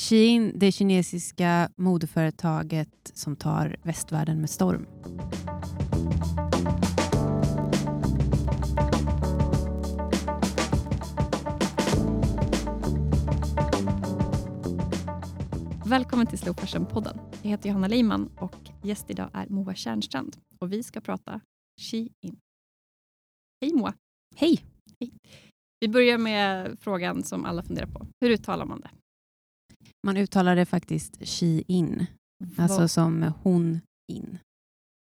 Shein, det kinesiska modeföretaget som tar västvärlden med storm. Välkommen till Slow Fashion-podden. Jag heter Johanna Leiman och gäst idag är Moa Tjärnstrand och vi ska prata Shein. Hej Moa! Hej! Hej. Vi börjar med frågan som alla funderar på. Hur uttalar man det? Man uttalar det faktiskt Shein, alltså som hon in.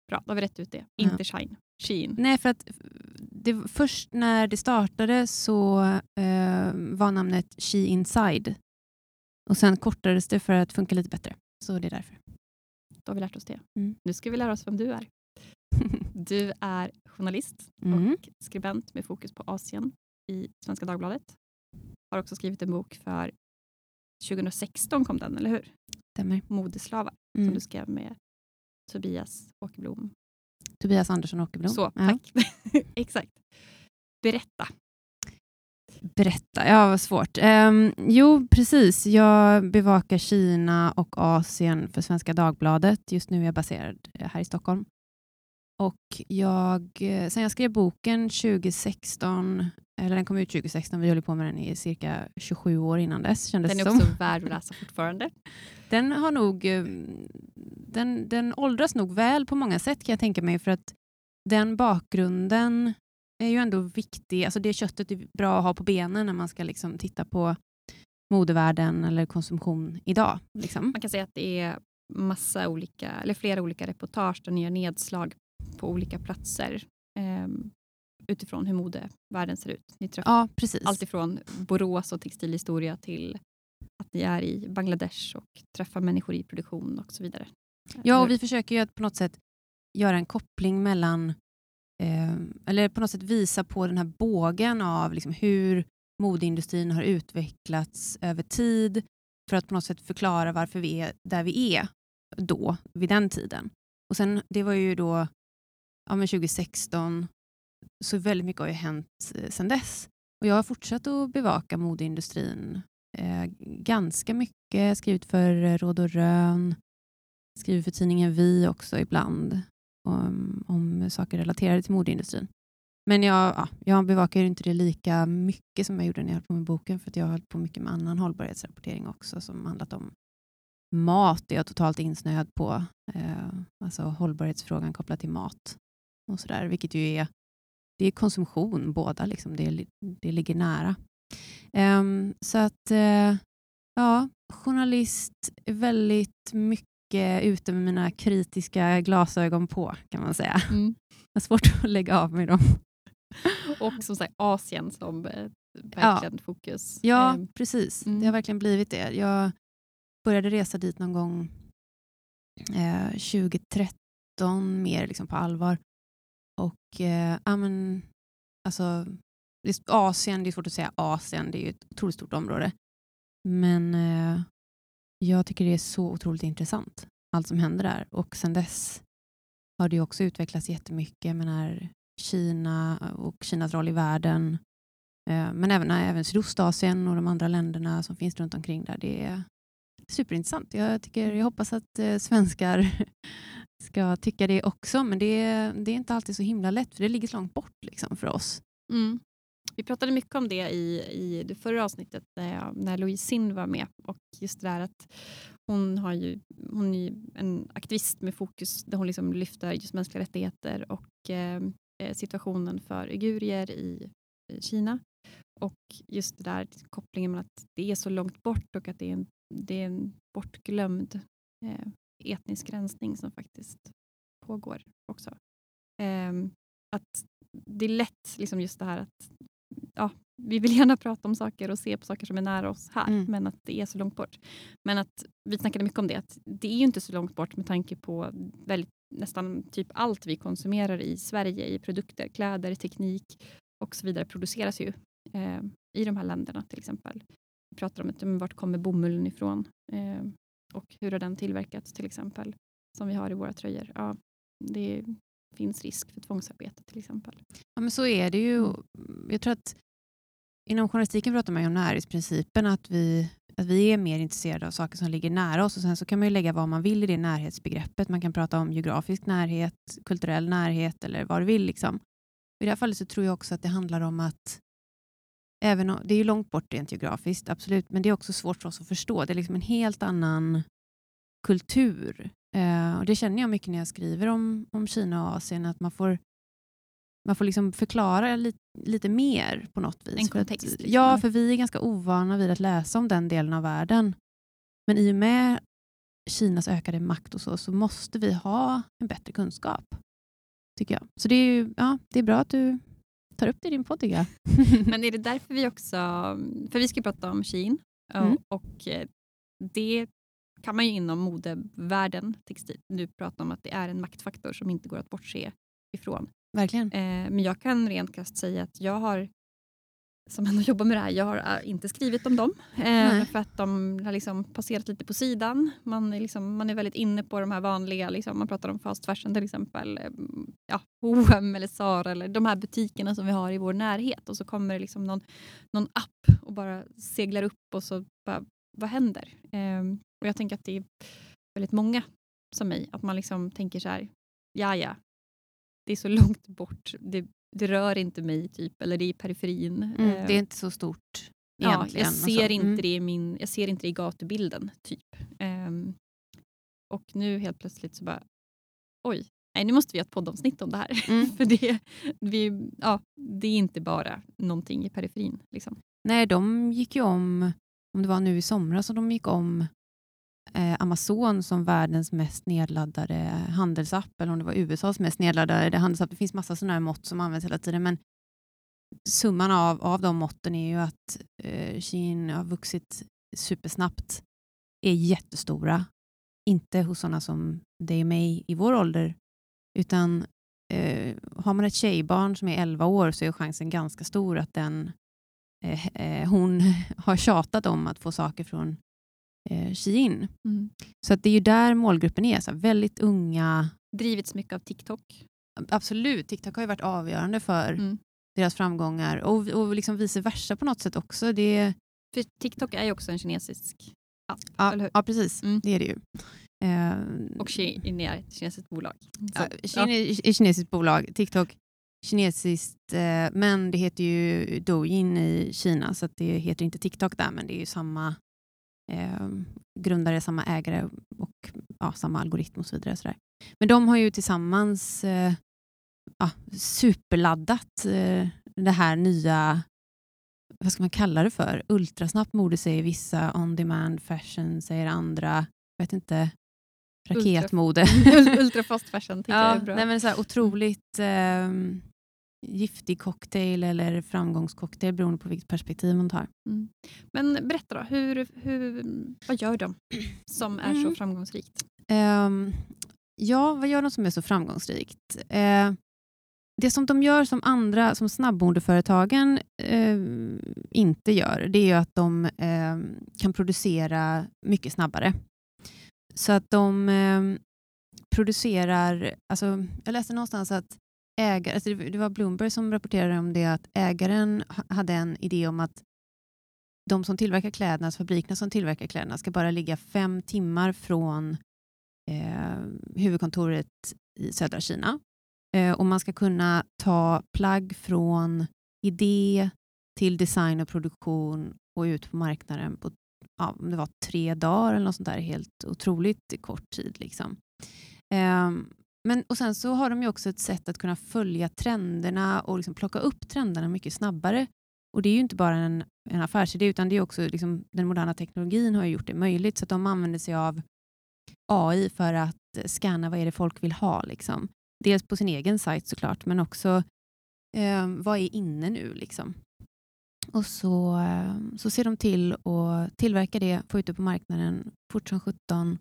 Bra, då har vi rätt ut det. Ja. Inte Shine. Shein. Nej, för att det, först när det startade så eh, var namnet She Inside. Och sen kortades det för att funka lite bättre. Så det är därför. Då har vi lärt oss det. Mm. Nu ska vi lära oss vem du är. Du är journalist Mm. och skribent med fokus på Asien i Svenska Dagbladet. Har också skrivit en bok för 2016 kom den, eller hur? Stämmer. Modeslavar som Mm. du skrev med Tobias Åkerblom. Tobias Andersson Åkerblom. Så, Ja. tack. Exakt. Berätta. Berätta, ja vad svårt. Ehm, jo, precis. Jag bevakar Kina och Asien för Svenska Dagbladet. Just nu är jag baserad eh, här i Stockholm. Och jag, eh, sen jag skrev boken 2016, eller den kom ut 2016, vi höll på med den i cirka 27 år innan dess kändes Den är det också som. värd att läsa fortfarande. Den har nog, eh, den, den åldras nog väl på många sätt kan jag tänka mig för att den bakgrunden är ju ändå viktig. Alltså det köttet är bra att ha på benen när man ska liksom titta på modevärlden eller konsumtion idag. Liksom. Man kan säga att det är massa olika, eller flera olika reportage där ni gör nedslag på olika platser ehm, utifrån hur modevärlden ser ut. Ni träffar Ja, precis. allt ifrån Borås och textilhistoria till att ni är i Bangladesh och träffar människor i produktion och så vidare. Ja, och vi försöker ju att på något sätt göra en koppling mellan, eh, eller på något sätt visa på den här bågen av liksom hur modeindustrin har utvecklats över tid för att på något sätt förklara varför vi är där vi är då, vid den tiden. Och sen, det var ju då ja, men 2016, så väldigt mycket har ju hänt eh, sedan dess. Och jag har fortsatt att bevaka modeindustrin eh, ganska mycket, skrivit för eh, Råd och Rön, skriver för tidningen Vi också ibland om, om saker relaterade till modeindustrin. Men jag, ja, jag bevakar inte det lika mycket som jag gjorde när jag höll på med boken för att jag har hållit på mycket med annan hållbarhetsrapportering också som handlat om mat. Det är jag totalt insnöad på. Eh, alltså hållbarhetsfrågan kopplat till mat och sådär, vilket ju är, det är konsumtion båda, liksom. det, det ligger nära. Ehm, så att, eh, ja, journalist är väldigt mycket ute med mina kritiska glasögon på, kan man säga. Mm. Jag har svårt att lägga av med dem. Och som sagt Asien som eh, verkligen fokus. Ja, Ehm, precis. mm. Det har verkligen blivit det. Jag började resa dit någon gång eh, 2013, mer liksom på allvar. Och eh, amen, alltså, det är Asien, det är svårt att säga Asien, det är ju ett otroligt stort område. Men eh, jag tycker det är så otroligt intressant, allt som händer där. Och sen dess har det ju också utvecklats jättemycket. Jag menar, Kina och Kinas roll i världen. Eh, Men även, även Sydostasien och de andra länderna som finns runt omkring där. Det är superintressant. Jag, tycker, jag hoppas att eh, svenskar ska tycka det också, men det, det är inte alltid så himla lätt, för det ligger så långt bort liksom, för oss. Mm. Vi pratade mycket om det i, i det förra avsnittet när, jag, när Louise Sin var med. Och just det där att hon, har ju, hon är ju en aktivist med fokus där hon liksom lyfter just mänskliga rättigheter och eh, eh, situationen för uigurier i, i Kina. Och just det där kopplingen med att det är så långt bort och att det är en, det är en bortglömd eh, etnisk rensning som faktiskt pågår också. Ehm, att det är lätt, liksom just det här att ja, vi vill gärna prata om saker och se på saker som är nära oss här, Mm. men att det är så långt bort. Men att vi snackade mycket om det, att det är ju inte så långt bort med tanke på väldigt, nästan typ allt vi konsumerar i Sverige i produkter, kläder, teknik och så vidare produceras ju eh, i de här länderna till exempel. Vi pratar om att, men vart kommer bomullen ifrån eh, och hur har den tillverkats till exempel, som vi har i våra tröjor. Ja, det finns risk för tvångsarbete till exempel. Ja, men så är det ju. Jag tror att inom journalistiken pratar man ju om närhetsprincipen, att vi att vi är mer intresserade av saker som ligger nära oss och sen så kan man ju lägga vad man vill i det närhetsbegreppet. Man kan prata om geografisk närhet, kulturell närhet eller vad du vill. Liksom. I det här fallet så tror jag också att det handlar om att även om, det är ju långt bort rent geografiskt, absolut, men det är också svårt för oss att förstå. Det är liksom en helt annan kultur. Eh, och Det känner jag mycket när jag skriver om, om Kina och Asien, att man får, man får liksom förklara lite, lite mer på något vis. En kontext. För att, liksom. ja, för vi är ganska ovana vid att läsa om den delen av världen. Men i och med Kinas ökade makt och så, så måste vi ha en bättre kunskap. Tycker jag. Så det är, ju, ja, det är bra att du tar upp det i din podd tycker jag. Men är det därför vi också... För vi ska prata om Shein Mm. och eh, det kan man ju inom modevärlden, textil, nu prata om att det är en maktfaktor som inte går att bortse ifrån. Verkligen. Eh, men jag kan rent krasst säga att jag har, som ändå jobbar med det här, jag har eh, inte skrivit om dem. Eh, för att de har liksom passerat lite på sidan. Man är, liksom, man är väldigt inne på de här vanliga, liksom, man pratar om fast fashion till exempel. eh, Ja, H&M eller Zara eller de här butikerna som vi har i vår närhet. Och så kommer det liksom någon, någon app och bara seglar upp och så bara, vad händer? Eh, och jag tänker att det är väldigt många som mig, att man liksom tänker så här, ja ja, det är så långt bort, det, det rör inte mig, typ, eller det är i periferin. Mm, Eh, det är inte så stort ja, egentligen. jag, och ser inte Mm. det i min, jag ser inte det i gatubilden, typ. Ehm, och nu helt plötsligt så bara, oj, nej, nu måste vi ha ett poddavsnitt om det här. Mm. För det, vi, ja, det är inte bara någonting i periferin. Liksom. Nej, de gick ju om, om det var nu i somras, så de gick om eh, Eh, Amazon som världens mest nedladdade handelsapp, eller om det var USAs mest nedladdade handelsapp. Det finns massa sådana här mått som används hela tiden, men summan av, av de måtten är ju att eh, Shein har vuxit supersnabbt, är jättestora, inte hos sådana som dig och mig i vår ålder, utan eh, har man ett tjejbarn som är 11 år så är chansen ganska stor att den eh, eh hon har tjatat om att få saker från eh, Shein. Så att det är ju där målgruppen är, så här, väldigt unga. Drivits mycket av TikTok. Absolut, TikTok har ju varit avgörande för Mm. deras framgångar och, och liksom vice versa på något sätt också. Det, För TikTok är ju också en kinesisk app, ja, eller hur? ja, precis. Mm. Det är det ju. Eh, Och Shein är ett kinesiskt bolag. Så, ja, Shein är ett kinesiskt bolag, TikTok kinesiskt, eh, men det heter ju Douyin i Kina, så det heter inte TikTok där, men det är ju samma eh, grundare, samma ägare och ja, samma algoritm och så vidare. Så där. Men de har ju tillsammans eh, ja, superladdat eh, det här nya, vad ska man kalla det för? Ultrasnabbt mode säger vissa, on demand fashion säger andra, jag vet inte, raketmode. Ul- Ultra fast fashion tycker jag Ja, är bra. nej men så här, otroligt eh, giftig cocktail eller framgångscocktail beroende på vilket perspektiv man tar. Mm. Men berätta då, hur, hur, vad gör de som är så Mm. framgångsrikt? Ehm, ja, vad gör de som är så framgångsrikt? Eh, det som de gör som andra, som snabbmodeföretagen eh, inte gör, det är att de eh, kan producera mycket snabbare. Så att de eh, producerar, alltså, jag läste någonstans att ägare, alltså det var Bloomberg som rapporterade om det, att ägaren hade en idé om att de som tillverkar kläderna, alltså fabrikerna som tillverkar kläderna, ska bara ligga fem timmar från eh, huvudkontoret i södra Kina. Eh, och man ska kunna ta plagg från idé till design och produktion och ut på marknaden på ja, om det var tre dagar eller något sånt där, helt otroligt kort tid. Liksom. Eh, men, och sen så har de ju också ett sätt att kunna följa trenderna och liksom plocka upp trenderna mycket snabbare. Och det är ju inte bara en, en affärsidé utan det är också liksom, den moderna teknologin har ju gjort det möjligt så att de använder sig av AI för att scanna vad är det folk vill ha. Liksom. Dels på sin egen sajt såklart men också eh, vad är inne nu. Liksom. Och så, eh, så ser de till att tillverka det, få ut det på marknaden fort som 17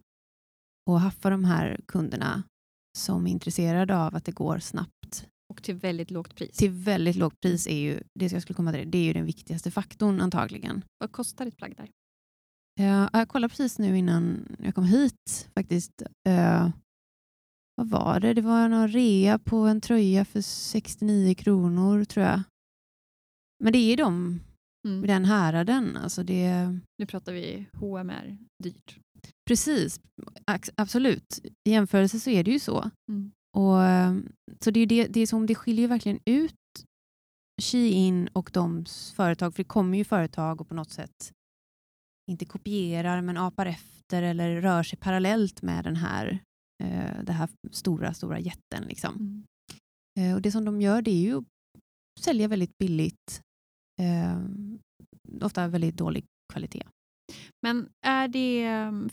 och haffa de här kunderna som är intresserade av att det går snabbt Och till väldigt lågt pris. till väldigt lågt pris är ju, det jag skulle komma till, det är ju den viktigaste faktorn antagligen. Vad kostar ett plagg där? Eh, jag kollade precis nu innan jag kom hit faktiskt. Eh, vad var det? Det var någon rea på en tröja för 69 kronor tror jag. Men det är de Mm. den häraden. Alltså det, Nu pratar vi H&M är dyrt. Precis, absolut. I jämförelse så är det ju så. Mm. Och, eh, så det är, det, det är som det skiljer verkligen ut Shein och de företag, för det kommer ju företag och på något sätt inte kopierar men apar efter eller rör sig parallellt med den här, eh, det här stora, stora jätten. Liksom. Mm. Eh, och det som de gör det är ju att sälja väldigt billigt, eh, ofta väldigt dålig kvalitet. Men är det,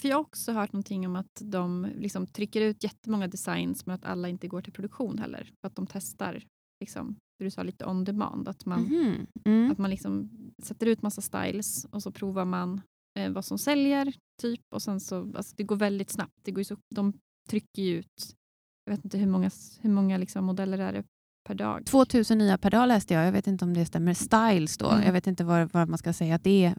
för jag har också hört någonting om att de liksom trycker ut jättemånga designs men att alla inte går till produktion heller. För att de testar, liksom, du sa, lite on demand. Att man, Mhm. Mm. att man liksom sätter ut massa styles och så provar man eh, vad som säljer. typ och sen så, alltså, Det går väldigt snabbt. Det går så, de trycker ju ut, jag vet inte hur många, hur många liksom modeller är det per dag. 2000 nya per dag läste jag. Jag vet inte om det stämmer. Styles då. Mm. Jag vet inte vad, vad man ska säga att det är.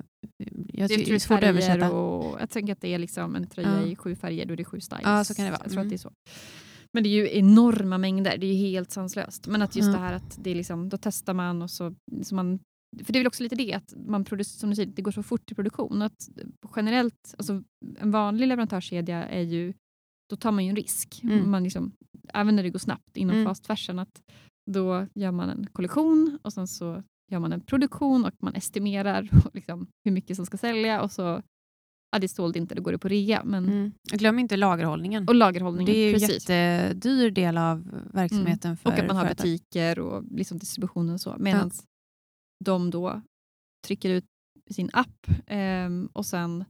Jag, Det är är svårt att översätta. och jag tänker att det är liksom en tröja Ja. i sju färger, då är det sju styles. Ja, så kan det vara. Jag tror Mm. att det är så. Men det är ju enorma mängder, det är ju helt sanslöst. Men att just Ja. det här att det är liksom, då testar man och så, så man för det är väl också lite det att man produc- som du säger, det går så fort i produktion. Att generellt, alltså en vanlig leverantörskedja är ju, då tar man ju en risk. Mm. Man liksom, även när det går snabbt inom Mm. fast fashion, att då gör man en kollektion och sen så gör man en produktion och man estimerar liksom hur mycket som ska sälja och så ja, det sålde inte, då går det på rea. Men, Mm. Glöm inte lagerhållningen. Och lagerhållningen, Det är ju en jättedyr del av verksamheten för Och att man har företag. butiker och liksom distributionen och så. Medan de då trycker ut sin app ehm, och sen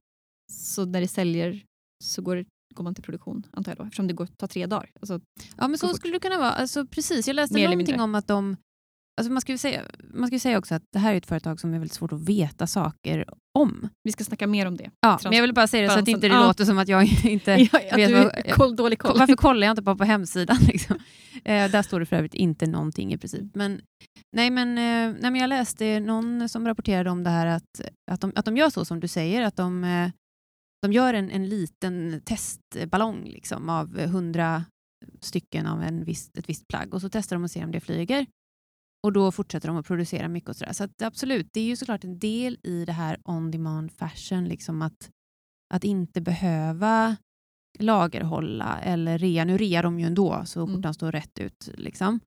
så när det säljer så går, det, går man till produktion antar jag då, eftersom det går, tar tre dagar. Alltså, Ja, men så fort. skulle det kunna vara. Alltså, precis. Jag läste Mer någonting om att de... Alltså man ska ju säga, man ska säga också att det här är ett företag som är väldigt svårt att veta saker om. vi ska snacka mer om det. Ja, Trans- men jag vill bara säga det så att inte det Ja. låter som att jag inte Ja, att vet vad- är koll, dålig koll. Varför kollar jag inte bara på hemsidan? Liksom? Eh, där står det för övrigt inte någonting i princip. Men, nej, men, eh, nej, men jag läste någon som rapporterade om det här att, att, de, att de gör så som du säger, att de, eh, de gör en, en liten testballong liksom, av hundra stycken av en viss, ett visst plagg och så testar de och ser om det flyger. Och då fortsätter de att producera mycket och sådär. Så att, absolut, det är ju såklart en del i det här on-demand fashion, liksom att, att inte behöva lagerhålla eller rea. Nu rear de ju ändå så Mm. skjortan står rätt ut. Liksom.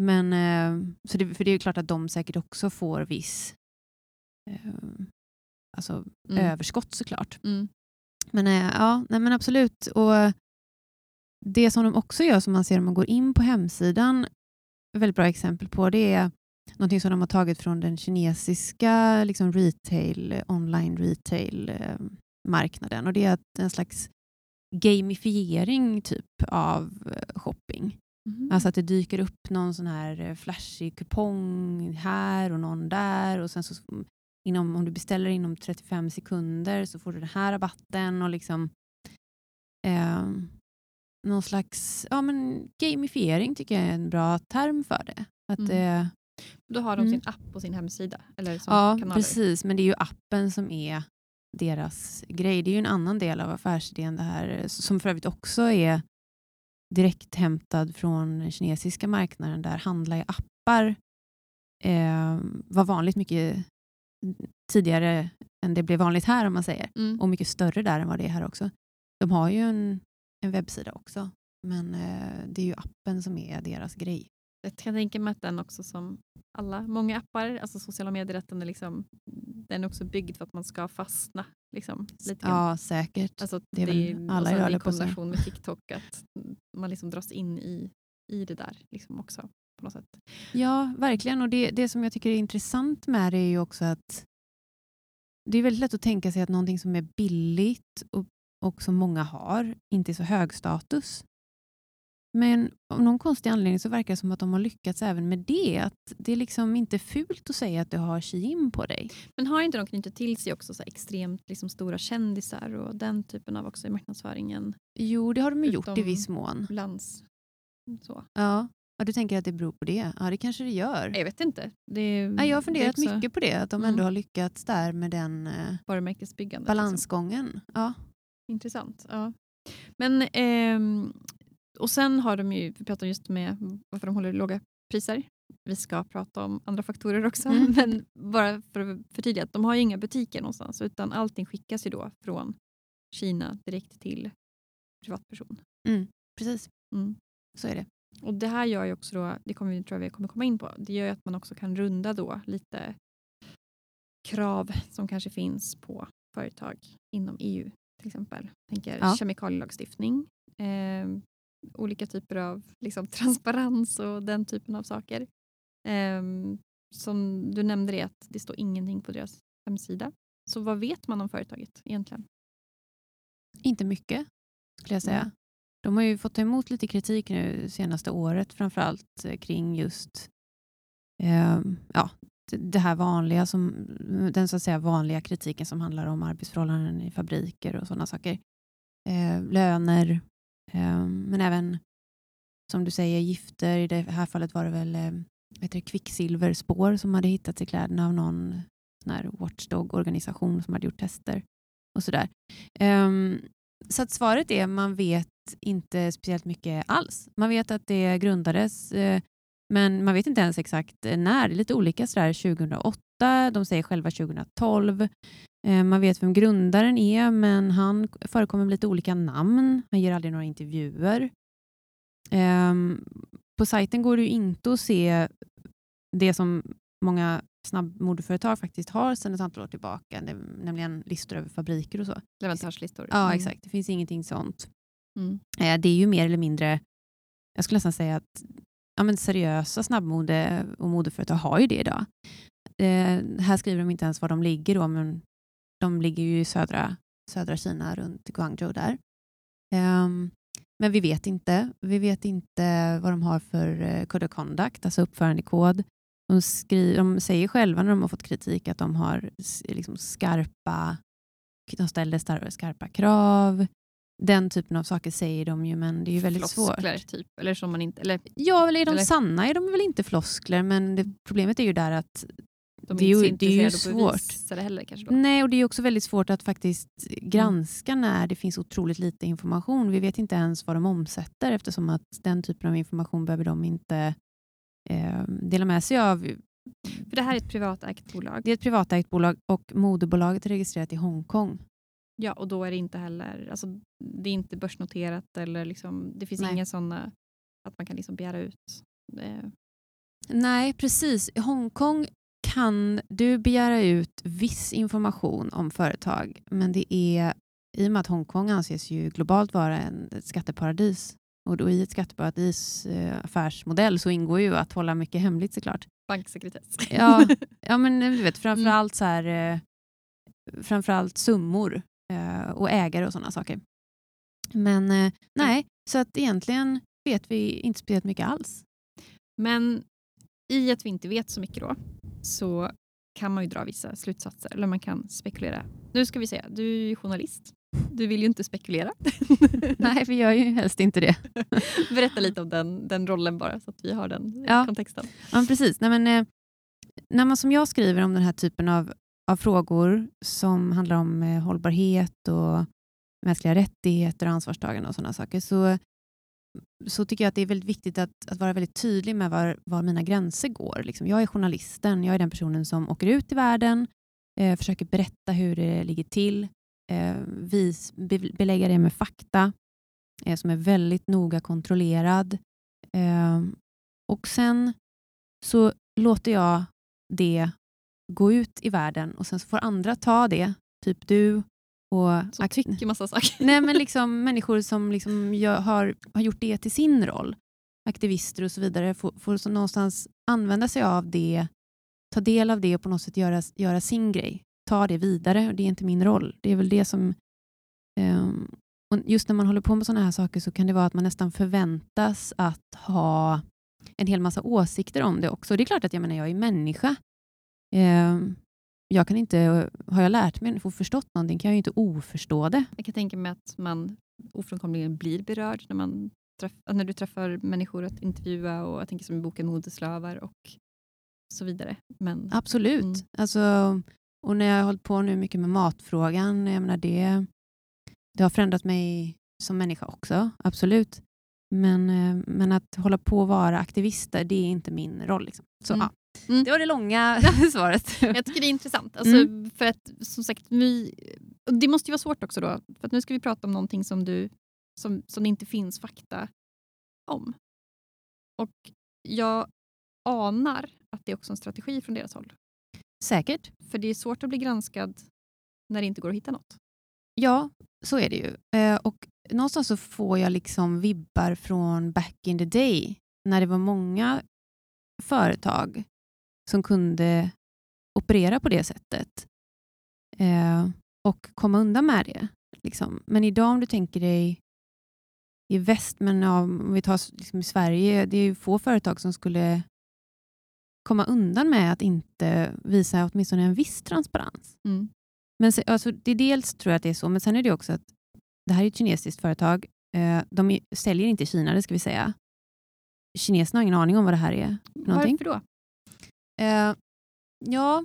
Men, eh, så det, för det är ju klart att de säkert också får viss eh, alltså, Mm. överskott såklart. Mm. Men, eh, ja, nej, men absolut. Och Det som de också gör som man ser om man går in på hemsidan, väldigt bra exempel på det är någonting som de har tagit från den kinesiska liksom retail, online retail eh, marknaden och det är en slags gamifiering typ av eh, shopping. Mhm. Alltså att det dyker upp någon sån här flashig kupong här och någon där och sen så inom, om du beställer inom 35 sekunder så får du den här rabatten och liksom eh, någon slags ja, men gamifiering tycker jag är en bra term för det. Att, Mm. eh, Då har de Mm. sin app på sin hemsida. Eller som ja, kanaler. precis. Men det är ju appen som är deras grej. Det är ju en annan del av affärsidén det här eh, som för övrigt också är direkt hämtad från den kinesiska marknaden där handla i appar eh, var vanligt mycket tidigare än det blev vanligt här om man säger. Mm. Och mycket större där än vad det är här också. De har ju en, en webbsida också. Men eh, det är ju appen som är deras grej. Jag kan tänka mig att den också som alla, många appar, alltså sociala medier, att den är, liksom, den är också byggd för att man ska fastna. Liksom, lite grann. Ja, säkert. Alltså, det är väl alla i höll jag på att säga. kombination med TikTok, att man liksom dras in i, i det där liksom också. På något sätt. Ja, verkligen. Och det, det som jag tycker är intressant med det är ju också att det är väldigt lätt att tänka sig att någonting som är billigt och, och som många har inte är så hög status. Men av någon konstig anledning så verkar det som att de har lyckats även med det. Att det är liksom inte fult att säga att du har Shein på dig. Men har inte de knutit till sig också så extremt liksom stora kändisar och den typen av också i marknadsföringen? Jo, det har de gjort i viss mån. Lands, så. Ja. Ja, du tänker att det beror på det? Ja, det kanske det gör. Jag vet inte. Det, Nej, jag har är funderat också mycket på det, att de Mm. ändå har lyckats där med den eh. Liksom. balansgången. Ja. Intressant. Ja. Men, ehm, och sen har de ju, vi pratar just med varför de håller låga priser. vi ska prata om andra faktorer också, Mm. men bara för att förtydliga, att de har ju inga butiker någonstans utan allting skickas ju då från Kina direkt till privatperson. Precis, Mm. så är det. Och Det här gör ju också, då, det kommer vi, tror jag vi kommer komma in på, det gör ju att man också kan runda då lite krav som kanske finns på företag inom EU till exempel. Tänker Ja. kemikalielagstiftning, eh, olika typer av liksom, transparens och den typen av saker. Eh, som du nämnde det att det står ingenting på deras hemsida. Så vad vet man om företaget egentligen? Inte mycket, skulle jag säga. Mm. De har ju fått ta emot lite kritik nu senaste året, framförallt eh, kring just eh, ja, det- här vanliga, som, den så att säga vanliga kritiken som handlar om arbetsförhållanden i fabriker och sådana saker. Eh, löner, eh, men även som du säger gifter. I det här fallet var det väl eh, det, kvicksilverspår som hade hittats i kläderna av någon sån här watchdog-organisation som hade gjort tester och sådär. Ehm, så att svaret är man vet inte speciellt mycket alls. Man vet att det grundades eh, men man vet inte ens exakt eh, när. Det är lite olika sådär 2008, de säger själva 2012. Eh, Man vet vem grundaren är men han förekommer med lite olika namn. Han ger aldrig några intervjuer. Ehm, På sajten går det ju inte att se det som många snabbmodeföretag faktiskt har sedan ett antal år tillbaka, näm- nämligen listor över fabriker och så. Leverantörslistor. Ja, Mm. exakt. Det finns ingenting sånt. Mm. Eh, det är ju mer eller mindre, jag skulle nästan säga att ja, men seriösa snabbmode och modeföretag har ju det idag. Eh, här skriver de inte ens var de ligger då, men de ligger ju i södra, södra Kina, runt Guangzhou där. Eh, men vi vet inte. Vi vet inte vad de har för eh, code of conduct, alltså uppförandekod. De, skriver, de säger själva när de har fått kritik att de har liksom skarpa, de ställer skarpa krav. Den typen av saker säger de ju, men det är ju väldigt Floskler, svårt. typ. Eller som man inte... Eller Ja, eller är de Eller- sanna är de väl inte floskler, men det, problemet är ju där att de Det är ju- det är ju svårt. heller kanske då. Nej, och det är också väldigt svårt att faktiskt Mm. granska när det finns otroligt lite information. Vi vet inte ens vad de omsätter eftersom att den typen av information behöver de inte eh, dela med sig av. För det här är ett privatägt bolag. Det är ett privatägt bolag och moderbolaget är registrerat i Hongkong. Ja, och då är det inte heller... Alltså, det är inte börsnoterat eller liksom, det finns Nej. inga sådana att man kan liksom begära ut. Eh, Nej, precis. I Hongkong kan du begära ut viss information om företag, men det är i och med att Hongkong anses ju globalt vara en, ett skatteparadis och då i ett skatteparadis eh, affärsmodell så ingår ju att hålla mycket hemligt såklart. banksekretess. Ja, ja men du vet framförallt så här, eh, framförallt summor och ägare och sådana saker. Men eh, nej, så att egentligen vet vi inte speciellt mycket alls. Men i att vi inte vet så mycket då så kan man ju dra vissa slutsatser eller man kan spekulera. Nu ska vi säga, du är ju journalist. Du vill ju inte spekulera. Nej, vi gör ju helst inte det. Berätta lite om den, den rollen bara så att vi har den Ja. kontexten. Ja, precis. Nej, men, eh, när man som jag skriver om den här typen av, av frågor som handlar om eh, hållbarhet och mänskliga rättigheter och ansvarstagande och sådana saker så, så tycker jag att det är väldigt viktigt att, att vara väldigt tydlig med var, var mina gränser går. Liksom, jag är journalisten, jag är den personen som åker ut i världen, eh, försöker berätta hur det ligger till, eh, vis, be, belägga det med fakta eh, som är väldigt noga kontrollerad. Eh, och sen så låter jag det gå ut i världen och sen så får andra ta det, typ du och Som tycker massa saker. Nej, men liksom människor som liksom gör, har, har gjort det till sin roll, aktivister och så vidare, får, får så någonstans använda sig av det, ta del av det och på något sätt göra, göra sin grej. Ta det vidare, och det är inte min roll. Det är väl det som... ehm, och just när man håller på med sådana här saker så kan det vara att man nästan förväntas att ha en hel massa åsikter om det också. Det är klart att jag menar, jag är människa. Ehm, jag kan inte, har jag lärt mig och förstått någonting kan jag ju inte oförstå det. Jag kan tänka mig att man ofrånkomligen blir berörd när, man träff, när du träffar människor att intervjua och jag tänker som i boken Modeslavar och så vidare. Men Absolut. Mm. Alltså, och när jag har hållit på nu mycket med matfrågan, jag menar det, det har förändrat mig som människa också, absolut. men, eh, men att hålla på och vara aktivister, det är inte min roll. Liksom. Så, Mm. ja. Mm. Det var det långa svaret. Jag tycker det är intressant. Alltså, Mm. För att som sagt, vi, det måste ju vara svårt också då. För nu ska vi prata om någonting som, du, som, som det inte finns fakta om. Och jag anar att det är också en strategi från deras håll. Säkert. För det är svårt att bli granskad när det inte går att hitta något. Ja, så är det ju. Eh, och någonstans så får jag liksom vibbar från back in the day när det var många företag som kunde operera på det sättet eh, och komma undan med det. Liksom. Men idag om du tänker dig i väst, men ja, om vi tar liksom i Sverige, det är ju få företag som skulle komma undan med att inte visa åtminstone en viss transparens. Mm. Men se, alltså, det är dels tror jag att det är så, men sen är det också att det här är ett kinesiskt företag. Eh, de är, säljer inte i Kina, det ska vi säga. Kineserna har ingen aning om vad det här är. någonting. Varför då? Eh, ja,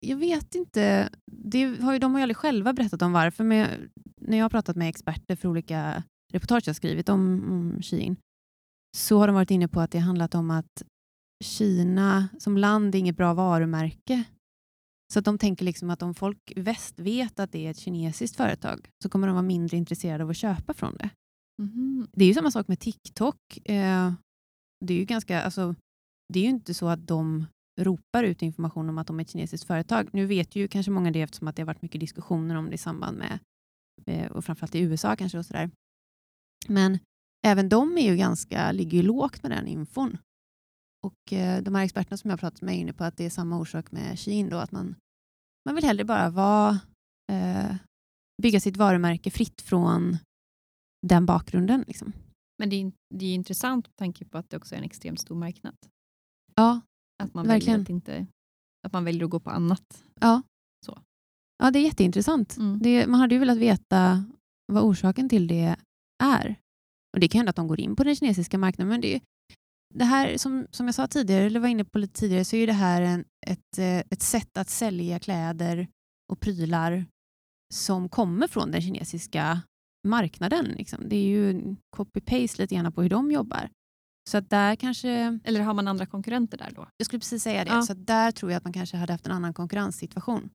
jag vet inte. Det har ju, de har ju aldrig själva berättat om varför, men jag, när jag har pratat med experter för olika reportage jag skrivit om, om Shein, så har de varit inne på att det har handlat om att Kina som land är inget bra varumärke. Så att de tänker liksom att om folk i väst vet att det är ett kinesiskt företag så kommer de vara mindre intresserade av att köpa från det. Mhm. Det är ju samma sak med TikTok. Eh, det är ju ganska, alltså, det är ju inte så att de ropar ut information om att de är ett kinesiskt företag. Nu vet ju kanske många det eftersom att det har varit mycket diskussioner om det i samband med, eh, och framförallt i USA kanske och sådär. Men även de är ju ganska, ligger ju lågt med den infon. Och eh, de här experterna som jag har pratat med är inne på att det är samma orsak med Shein då, att man, man vill hellre bara vara, eh, bygga sitt varumärke fritt från den bakgrunden. Liksom. Men det är, det är intressant med tanke på att det också är en extremt stor marknad. Ja, Att man, Verkligen. väljer att, inte, att man väljer att gå på annat. Ja. Så. ja, det är jätteintressant. Mm. Det, man hade ju velat veta vad orsaken till det är. Och Det kan hända att de går in på den kinesiska marknaden, men det, det här som, som jag sa tidigare, eller var inne på lite tidigare, så är det här en, ett, eh, ett sätt att sälja kläder och prylar som kommer från den kinesiska marknaden. Liksom. Det är ju copy-paste lite grann på hur de jobbar. Så där kanske, Eller har man andra konkurrenter där då? jag skulle precis säga det, Ja. så där tror jag att man kanske hade haft en annan konkurrenssituation.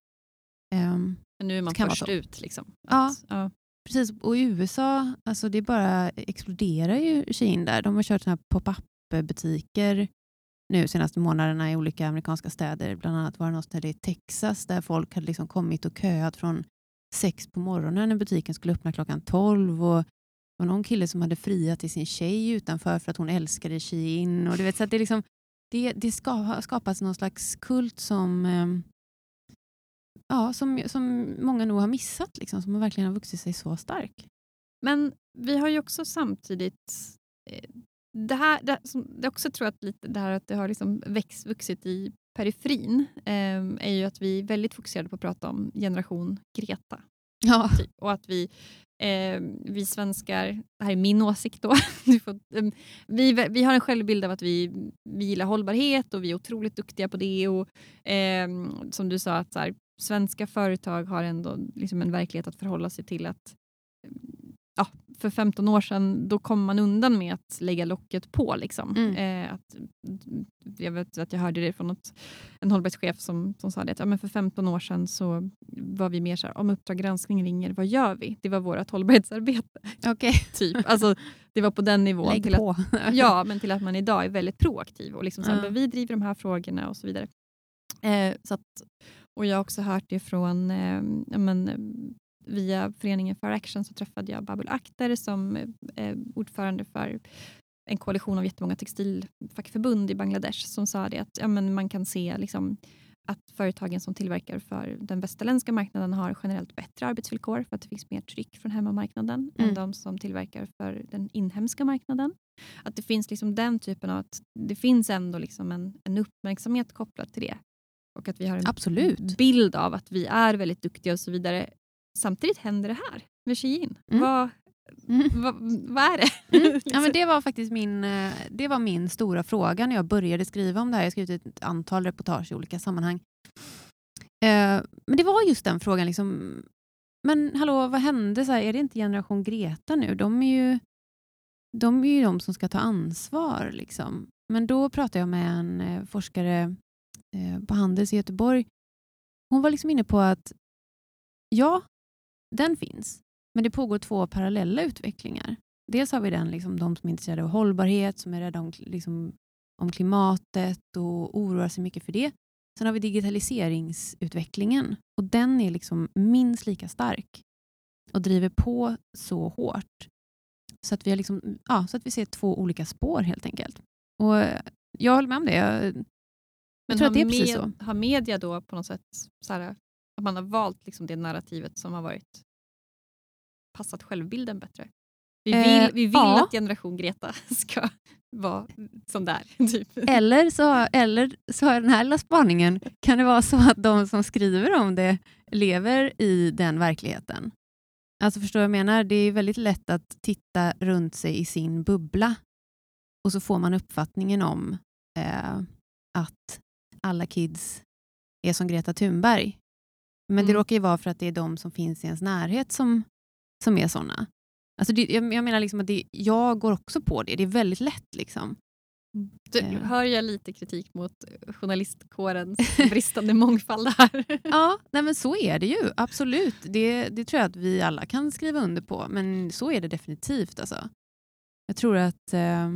Ehm, Men nu är man först ut. Liksom. Ja. Att, ja. Precis, och i USA, alltså det bara exploderar ju Shein där. De har kört såna här pop-up-butiker nu senaste månaderna i olika amerikanska städer. Bland annat var det något ställe i Texas där folk hade liksom kommit och köat från sex på morgonen när butiken skulle öppna klockan tolv. Och var någon kille som hade friat till sin tjej utanför för att hon älskade Shein. Och du vet, så att det, liksom, det, det ska, har skapats någon slags kult som, ehm, ja, som, som många nog har missat, liksom, som verkligen har vuxit sig så stark. Men vi har ju också samtidigt... eh, Det här, det, som, det också tror jag att lite det här att det har liksom växt, vuxit i periferin eh, är ju att vi är väldigt fokuserade på att prata om generation Greta. Ja. Typ. Och att vi, eh, vi svenskar, det här är min åsikt då, Du får, eh, vi, vi har en självbild av att vi, vi gillar hållbarhet och vi är otroligt duktiga på det. Och, eh, som du sa, att så här, svenska företag har ändå liksom en verklighet att förhålla sig till. att ja, För 15 år sedan då kom man undan med att lägga locket på. Liksom. Mm. Eh, att, jag vet att jag hörde det från något, en hållbarhetschef som, som sa det att ja, men för 15 år sedan så var vi mer så här, om Uppdrag granskning ringer, vad gör vi? Det var vårt hållbarhetsarbete. Okej, Typ. Alltså, det var på den nivån. lägg till att, på. ja, men till att man idag är väldigt proaktiv och liksom så här, men vi driver de här frågorna och så vidare. Eh, så att, och jag har också hört det från eh, men, via föreningen för Action så träffade jag Babul Akhtar som eh, är ordförande för en koalition av jättemånga textilfackförbund i Bangladesh som sa det att ja, men man kan se liksom, att företagen som tillverkar för den västerländska marknaden har generellt bättre arbetsvillkor för att det finns mer tryck från hemmamarknaden Mm. än de som tillverkar för den inhemska marknaden. Att det finns liksom den typen av att det finns ändå liksom en, en uppmärksamhet kopplat till det. Och att vi har en Absolut. bild av att vi är väldigt duktiga och så vidare. Samtidigt händer det här med Shein. Mm. Vad, Mm. vad, vad är det? Mm. Ja, men det var faktiskt min, eh, det var min stora fråga när jag började skriva om det här. Jag har skrivit ett antal reportage i olika sammanhang. Eh, men det var just den frågan. Liksom, men hallå, vad hände? Så här, är det inte generation Greta nu? De är ju, de är ju de som ska ta ansvar. Liksom. Men då pratade jag med en eh, forskare eh, på Handels i Göteborg. Hon var liksom inne på att ja, den finns, men det pågår två parallella utvecklingar. Dels har vi den, liksom, de som är intresserade av hållbarhet, som är rädda om, liksom, om klimatet och oroar sig mycket för det. Sen har vi digitaliseringsutvecklingen och den är liksom minst lika stark och driver på så hårt så att vi, har liksom, ja, så att vi ser två olika spår helt enkelt. Och Jag håller med om det. Jag, jag Men tror har, att det är med, precis så. har media då på något sätt så här, att man har valt liksom det narrativet som har varit passat självbilden bättre? Vi vill, Eh, vi vill ja. att generation Greta ska vara som där. Typ. Eller så, eller så har den här lilla spaningen, kan det vara så att de som skriver om det lever i den verkligheten? Alltså förstår jag menar? Det är väldigt lätt att titta runt sig i sin bubbla och så får man uppfattningen om eh, att alla kids är som Greta Thunberg. Men det Mm. råkar ju vara för att det är de som finns i ens närhet som, som är sådana. Alltså det, jag, jag menar liksom att det, jag går också på det. Det är väldigt lätt. liksom. Du, Eh. hör jag lite kritik mot journalistkårens bristande mångfald här? Ja, nej men så är det ju. Absolut. Det, det tror jag att vi alla kan skriva under på. Men så är det definitivt. Alltså. Jag tror att eh,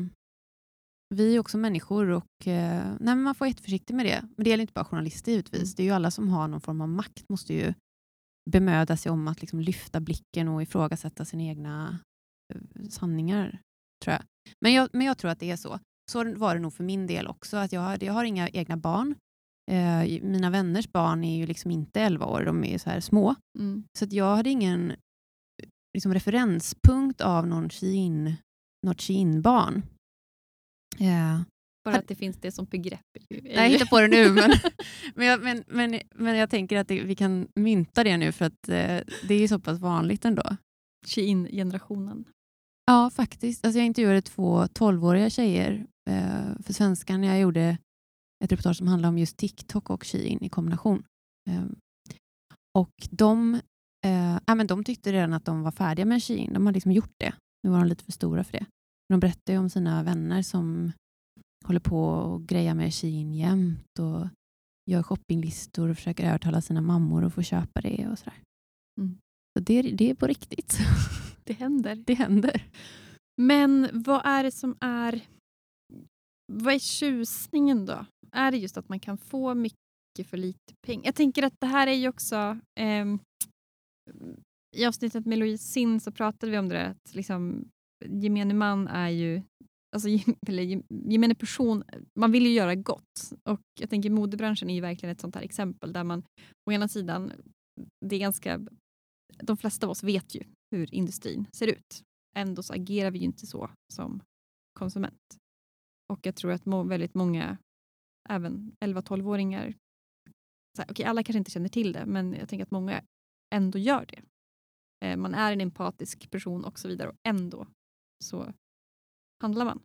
vi är också människor och eh, nej man får vara jätteförsiktig med det. Men det gäller inte bara journalister givetvis. Det är ju alla som har någon form av makt måste ju bemöda sig om att liksom lyfta blicken och ifrågasätta sina egna eh, sanningar. tror jag. Men, jag. men jag tror att det är så. Så var det nog för min del också. Att jag, har- jag har inga egna barn. Eh, mina vänners barn är ju liksom inte 11 år, de är så här små. Mm. Så att jag hade ingen liksom, referenspunkt av någon Shein, något Shein-barn. Eh, Bara att det finns det som begrepp. jag hittar på det nu, men, men, jag, men, men, men jag tänker att det, vi kan mynta det nu för att eh, det är så pass vanligt ändå. Shein-generationen. Ja, faktiskt. Alltså jag intervjuade två 12-åriga tjejer eh, för Svenskan när jag gjorde ett reportage som handlade om just TikTok och Shein i kombination. Eh, och de, eh, men de tyckte redan att de var färdiga med Shein. De hade liksom gjort det. Nu var de lite för stora för det. De berättade ju om sina vänner som håller på och grejar med Shein jämt och gör shoppinglistor och försöker övertala sina mammor att få köpa det och sådär. Mm. Så det, det är på riktigt. Det händer. det händer. Men vad är det som är... Vad är tjusningen då? Är det just att man kan få mycket för lite pengar? Jag tänker att det här är ju också... ehm, I avsnittet med Louise Sinn så pratade vi om det att liksom, gemene man är ju... Alltså, eller gemene person, man vill ju göra gott. Och jag tänker modebranschen är ju verkligen ett sånt här exempel där man å ena sidan, det är ganska... De flesta av oss vet ju hur industrin ser ut. Ändå så agerar vi ju inte så som konsument. Och jag tror att må, väldigt många, även 11-12-åringar, okej okay, okej, alla kanske inte känner till det, men jag tänker att många ändå gör det. Eh, man är en empatisk person och så vidare och ändå så handlar man.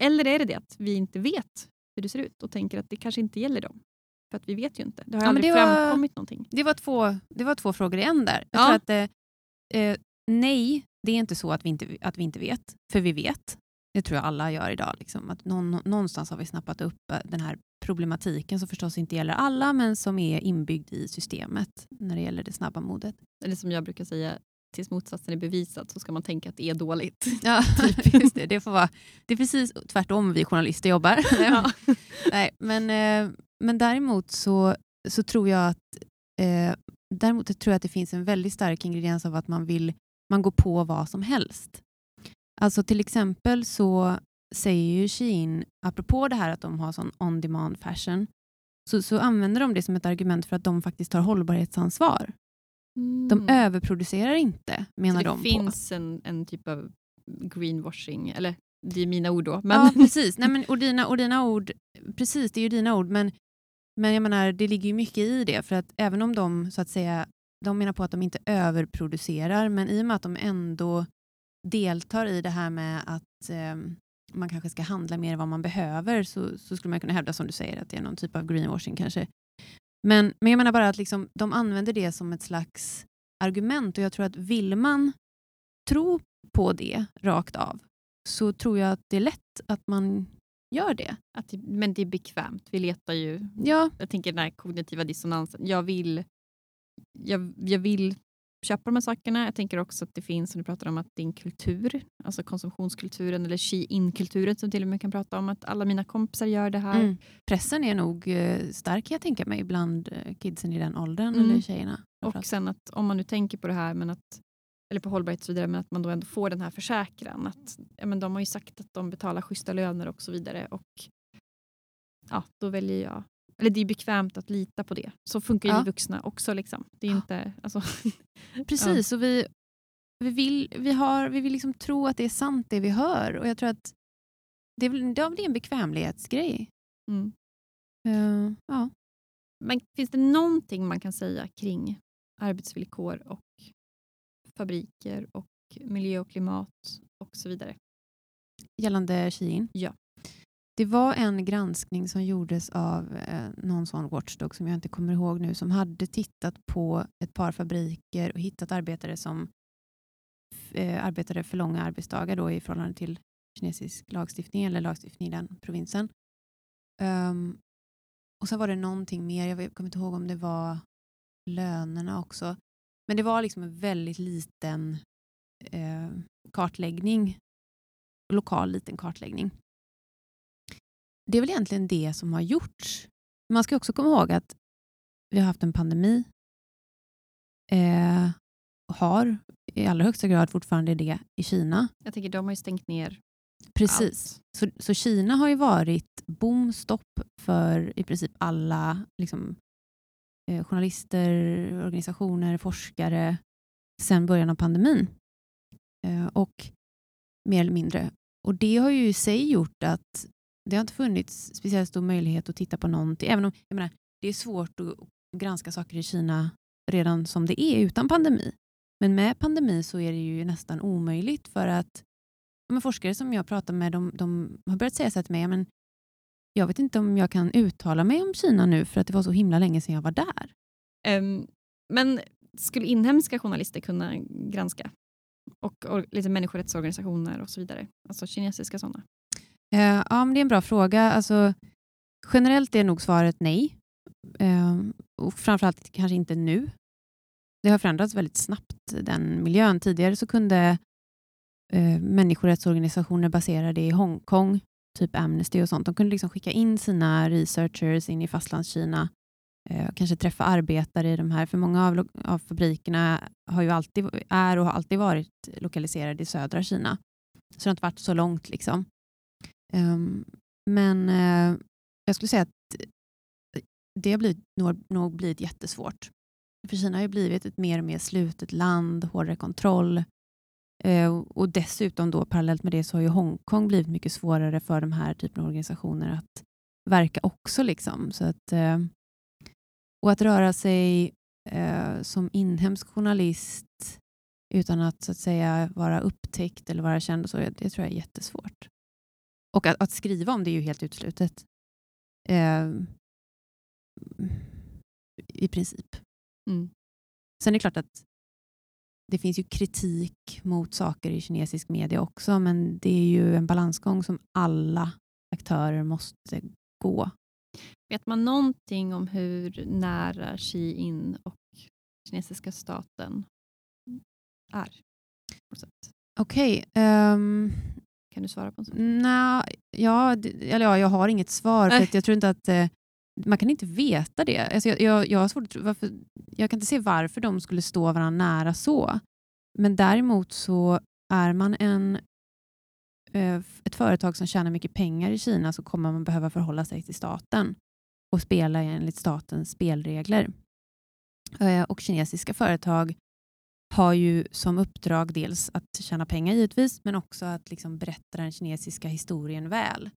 Eller är det det att vi inte vet hur det ser ut och tänker att det kanske inte gäller dem? För att vi vet ju inte. Det har Ja, aldrig det var- framkommit någonting. Det var två, det var två frågor i en där. Jag Ja. tror att, eh, eh, nej, det är inte så att vi inte, att vi inte vet, för vi vet. Det tror jag alla gör idag. Liksom. Att någon, någonstans har vi snappat upp eh, den här problematiken som förstås inte gäller alla, men som är inbyggd i systemet när det gäller det snabba modet. Eller som jag brukar säga, tills motsatsen är bevisad så ska man tänka att det är dåligt. Ja, just det. Det, får vara, det är precis tvärtom vi journalister jobbar. Ja. Nej, men, eh, men däremot så, så tror jag att eh, däremot tror jag att det finns en väldigt stark ingrediens av att man vill man går på vad som helst. Alltså till exempel så säger ju Shein, apropå det här att de har sån on-demand fashion, så, så använder de det som ett argument för att de faktiskt tar hållbarhetsansvar. De Mm. överproducerar inte, menar det de. på. finns en, en typ av greenwashing, eller det är mina ord då. Men Ja, precis. Nej, men, och, dina, och dina ord, precis, det är ju dina ord, men, men jag menar, det ligger ju mycket i det, för att även om de så att säga, de menar på att de inte överproducerar, men i och med att de ändå deltar i det här med att eh, man kanske ska handla mer än vad man behöver, så, så skulle man kunna hävda som du säger, att det är någon typ av greenwashing kanske. Men, men jag menar bara att liksom, de använder det som ett slags argument och jag tror att vill man tro på det rakt av, så tror jag att det är lätt att man gör det. Att men det är bekvämt. Vi letar ju... Ja, Jag tänker den här kognitiva dissonansen. Jag vill, jag, jag vill köpa de här sakerna. Jag tänker också att det finns, som du pratar om, att en kultur. Alltså konsumtionskulturen eller she-in-kulturen som till och med kan prata om att alla mina kompisar gör det här. mm. pressen är nog eh, stark kan jag tänka mig bland eh, kidsen i den åldern, Mm. eller tjejerna. Och sen att om man nu tänker på det här, men att, eller på hållbarhet och så vidare, men att man då ändå får den här försäkran. Att, ja, men de har ju sagt att de betalar schyssta löner och så vidare. Och ja, då väljer jag eller det är bekvämt att lita på det. Så funkar ju Ja. vi vuxna också. Liksom. Det är inte, alltså, Precis, och vi, vi vill, vi har, vi vill liksom tro att det är sant det vi hör. Och jag tror att det är, det är en bekvämlighetsgrej. mm. Eh, ja. Men finns det någonting man kan säga kring arbetsvillkor och fabriker och miljö och klimat och så vidare? Gällande Shein. Ja. Det var en granskning som gjordes av eh, någon sån watchdog som jag inte kommer ihåg nu som hade tittat på ett par fabriker och hittat arbetare som eh, arbetade för långa arbetsdagar då i förhållande till kinesisk lagstiftning eller lagstiftning i den provinsen. Um, och sen var det någonting mer, jag kommer inte ihåg om det var lönerna också. Men det var liksom en väldigt liten eh, kartläggning, lokal liten kartläggning. Det är väl egentligen det som har gjorts. Man ska också komma ihåg att vi har haft en pandemi eh, har i allra högsta grad fortfarande det i Kina. Jag tänker de har ju stängt ner Precis. Så, så Kina har ju varit bomstopp för i princip alla liksom, eh, journalister, organisationer, forskare sedan början av pandemin. Eh, och mer eller mindre. Och det har ju i sig gjort att det har inte funnits speciellt stor möjlighet att titta på någonting. Även om jag menar, det är svårt att granska saker i Kina redan som det är utan pandemi. Men med pandemi så är det ju nästan omöjligt för att men forskare som jag pratar med de, de har börjat säga så till mig, men jag vet inte om jag kan uttala mig om Kina nu för att det var så himla länge sedan jag var där. Um, men skulle inhemska journalister kunna granska? Och, och lite människorättsorganisationer och så vidare? Alltså kinesiska sådana? Eh, ja, men det är en bra fråga. Alltså, generellt är nog svaret nej. Eh, och framförallt kanske inte nu. Det har förändrats väldigt snabbt, den miljön. Tidigare så kunde eh, människorättsorganisationer baserade i Hongkong, typ Amnesty och sånt, de kunde liksom skicka in sina researchers in i fastlandskina, eh, kanske träffa arbetare i de här, för många av, av fabrikerna har ju alltid, är och har alltid varit lokaliserade i södra Kina. Så det har inte varit så långt. liksom. Ehm, men eh, jag skulle säga att det har blivit, nog, nog blivit jättesvårt. För Kina har ju blivit ett mer och mer slutet land, hårdare kontroll. Eh, och dessutom då parallellt med det så har ju Hongkong blivit mycket svårare för de här typen av organisationer att verka också. Liksom. Så att, eh, och att röra sig som inhemsk journalist utan att, så att säga vara upptäckt eller vara känd, och så, det tror jag är jättesvårt. Och att, att skriva om det är ju helt uteslutet. Eh, I princip. Mm. Sen är det klart att det finns ju kritik mot saker i kinesisk media också, men det är ju en balansgång som alla aktörer måste gå. Vet man någonting om hur nära Xi-in och kinesiska staten är? På något sätt? Kan du svara på en sån? Nja, ja, eller ja, jag har inget svar. För Nej. att jag tror inte att eh, man kan inte veta det. Alltså jag, jag, jag, har svårt varför, jag kan inte se varför de skulle stå varandra nära så. Men däremot så är man en, eh, ett företag som tjänar mycket pengar i Kina så kommer man behöva förhålla sig till staten och spela enligt statens spelregler. Eh, och kinesiska företag har ju som uppdrag dels att tjäna pengar givetvis, men också att liksom berätta den kinesiska historien väl.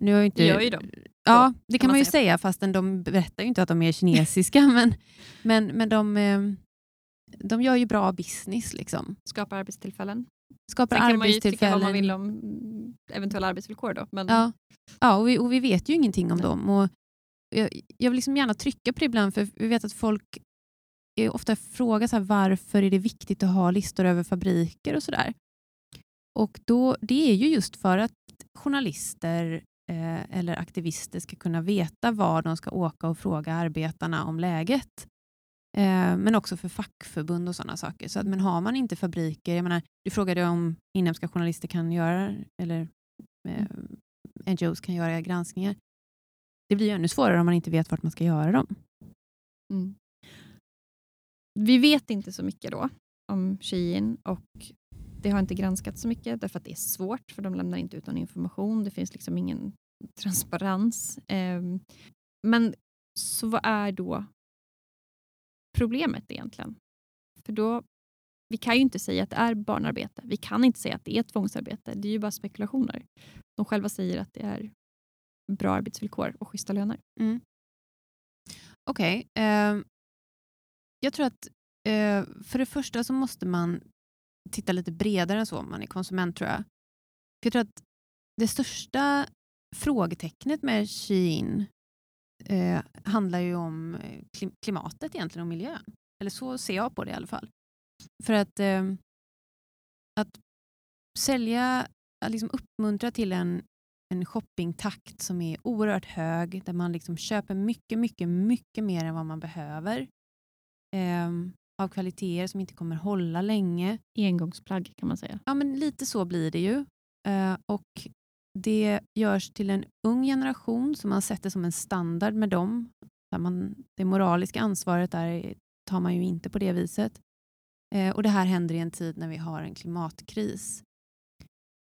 Nu har inte, Det gör ju de. Ja, det kan man man ju säga. säga, fastän de berättar ju inte att de är kinesiska. men men, men de, eh, de gör ju bra business. Liksom. Skapar arbetstillfällen. Skapar Sen kan man ju tycka vad man vill om eventuella arbetsvillkor. Då, men Ja, ja och, vi, och vi vet ju ingenting om Nej. dem. Och jag, jag vill liksom gärna trycka på det ibland, för vi vet att folk är ofta fråga så här, varför är det viktigt att ha listor över fabriker och sådär. Och då, Det är ju just för att journalister eh, eller aktivister ska kunna veta var de ska åka och fråga arbetarna om läget. Eh, men också för fackförbund och sådana saker. Så att, men har man inte fabriker, jag menar, du frågade om inhemska journalister kan göra, eller eh, NGOs kan göra granskningar. Det blir ju ännu svårare om man inte vet vart man ska göra dem. Mm. Vi vet inte så mycket då om Shein och det har inte granskats så mycket därför att det är svårt för de lämnar inte ut någon information. Det finns liksom ingen transparens. Ehm, men så vad är då problemet egentligen? För då, vi kan ju inte säga att det är barnarbete. Vi kan inte säga att det är tvångsarbete. Det är ju bara spekulationer. De själva säger att det är bra arbetsvillkor och schyssta löner. Mm. Okej. Okay jag tror att eh, för det första så måste man titta lite bredare än så om man är konsument tror jag. För jag tror att det största frågetecknet med Shein eh, handlar ju om eh, klimatet egentligen och miljön. Eller så ser jag på det i alla fall. För att, eh, att sälja, att liksom uppmuntra till en, en shoppingtakt som är oerhört hög, där man liksom köper mycket, mycket, mycket mer än vad man behöver. Eh, av kvaliteter som inte kommer hålla länge. Engångsplagg kan man säga. Ja, men lite så blir det ju. Eh, och det görs till en ung generation som man sätter som en standard med dem. Man, det moraliska ansvaret där tar man ju inte på det viset. Eh, och Det här händer i en tid när vi har en klimatkris.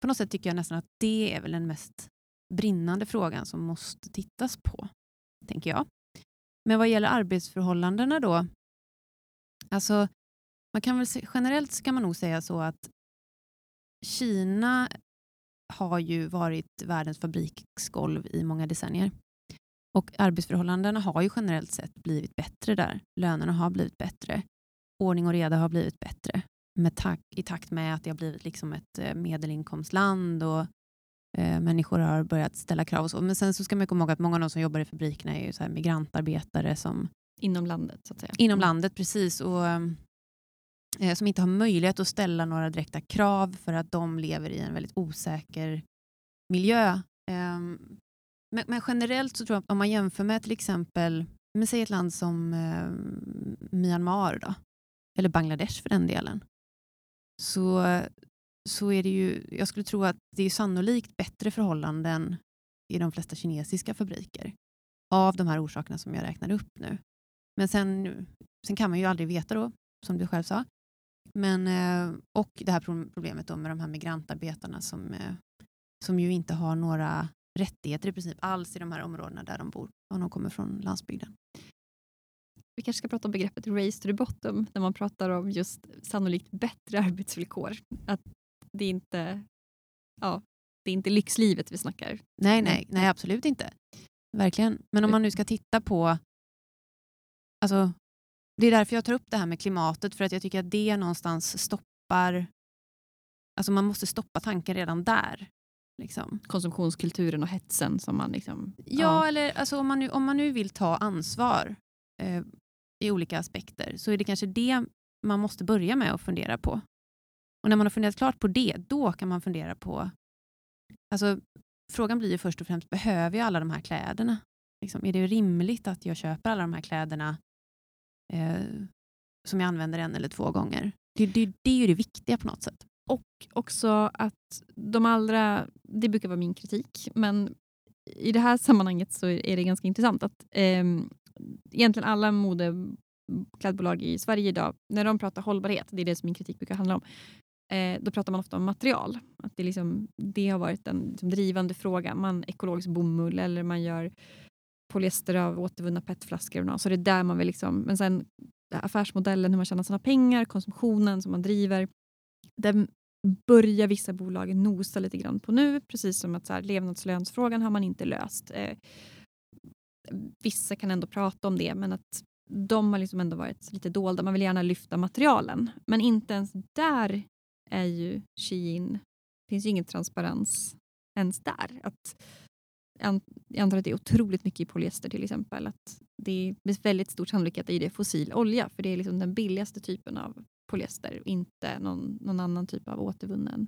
På något sätt tycker jag nästan att det är väl den mest brinnande frågan som måste tittas på, tänker jag. Men vad gäller arbetsförhållandena då, alltså man kan väl, generellt kan man nog säga så att Kina har ju varit världens fabriksgolv i många decennier. Och arbetsförhållandena har ju generellt sett blivit bättre där. Lönerna har blivit bättre. Ordning och reda har blivit bättre med tak, i takt med att det har blivit liksom ett eh, medelinkomstland och eh, människor har börjat ställa krav. Och så. Men sen så ska man komma ihåg att många av de som jobbar i fabrikerna är ju så migrantarbetare som Inom landet så att säga. Inom mm. landet, precis. Och eh, som inte har möjlighet att ställa några direkta krav för att de lever i en väldigt osäker miljö. Eh, men, men, generellt så tror jag att om man jämför med till exempel men säg ett land som eh, Myanmar då, eller Bangladesh för den delen, så, så är det ju, jag skulle tro att det är sannolikt bättre förhållanden i de flesta kinesiska fabriker av de här orsakerna som jag räknade upp nu. Men sen, sen kan man ju aldrig veta då, som du själv sa. Men, eh, och det här problemet då med de här migrantarbetarna som, eh, som ju inte har några rättigheter i princip alls i de här områdena där de bor, om de kommer från landsbygden. Vi kanske ska prata om begreppet race to the bottom när man pratar om just sannolikt bättre arbetsvillkor. Att det inte ja, det är inte lyxlivet vi snackar. Nej, nej, nej absolut inte. Verkligen. Men om man nu ska titta på alltså, det är därför jag tar upp det här med klimatet, för att jag tycker att det någonstans stoppar... Alltså man måste stoppa tanken redan där. Liksom. Konsumtionskulturen och hetsen som man... Liksom, ja, ja. eller alltså, om, man nu, om man nu vill ta ansvar eh, i olika aspekter så är det kanske det man måste börja med att fundera på. Och när man har funderat klart på det, då kan man fundera på... Alltså, frågan blir ju först och främst, behöver jag alla de här kläderna? Liksom, är det rimligt att jag köper alla de här kläderna eh, som jag använder en eller två gånger. Det, det, det är ju det viktiga på något sätt. Och också att de allra, det brukar vara min kritik, men i det här sammanhanget så är det ganska intressant att eh, egentligen alla modeklädbolag i Sverige idag, när de pratar hållbarhet, det är det som min kritik brukar handla om, eh, då pratar man ofta om material. Att det, liksom, det har varit en liksom, drivande fråga. Man ekologisk bomull eller man gör polyester av återvunna petflaskor. Så det är där man vill liksom, men sen affärsmodellen, hur man tjänar sina pengar, konsumtionen som man driver. Den börjar vissa bolag nosa lite grann på nu, precis som att så här, levnadslönsfrågan har man inte löst. Eh, vissa kan ändå prata om det, men att de har liksom ändå varit lite dolda. Man vill gärna lyfta materialen, men inte ens där är ju Shein, det finns ju ingen transparens ens där. Att jag antar att det är otroligt mycket i polyester till exempel. Att det är väldigt stor sannolikhet i det fossil olja för det är liksom den billigaste typen av polyester och inte någon, någon annan typ av återvunnen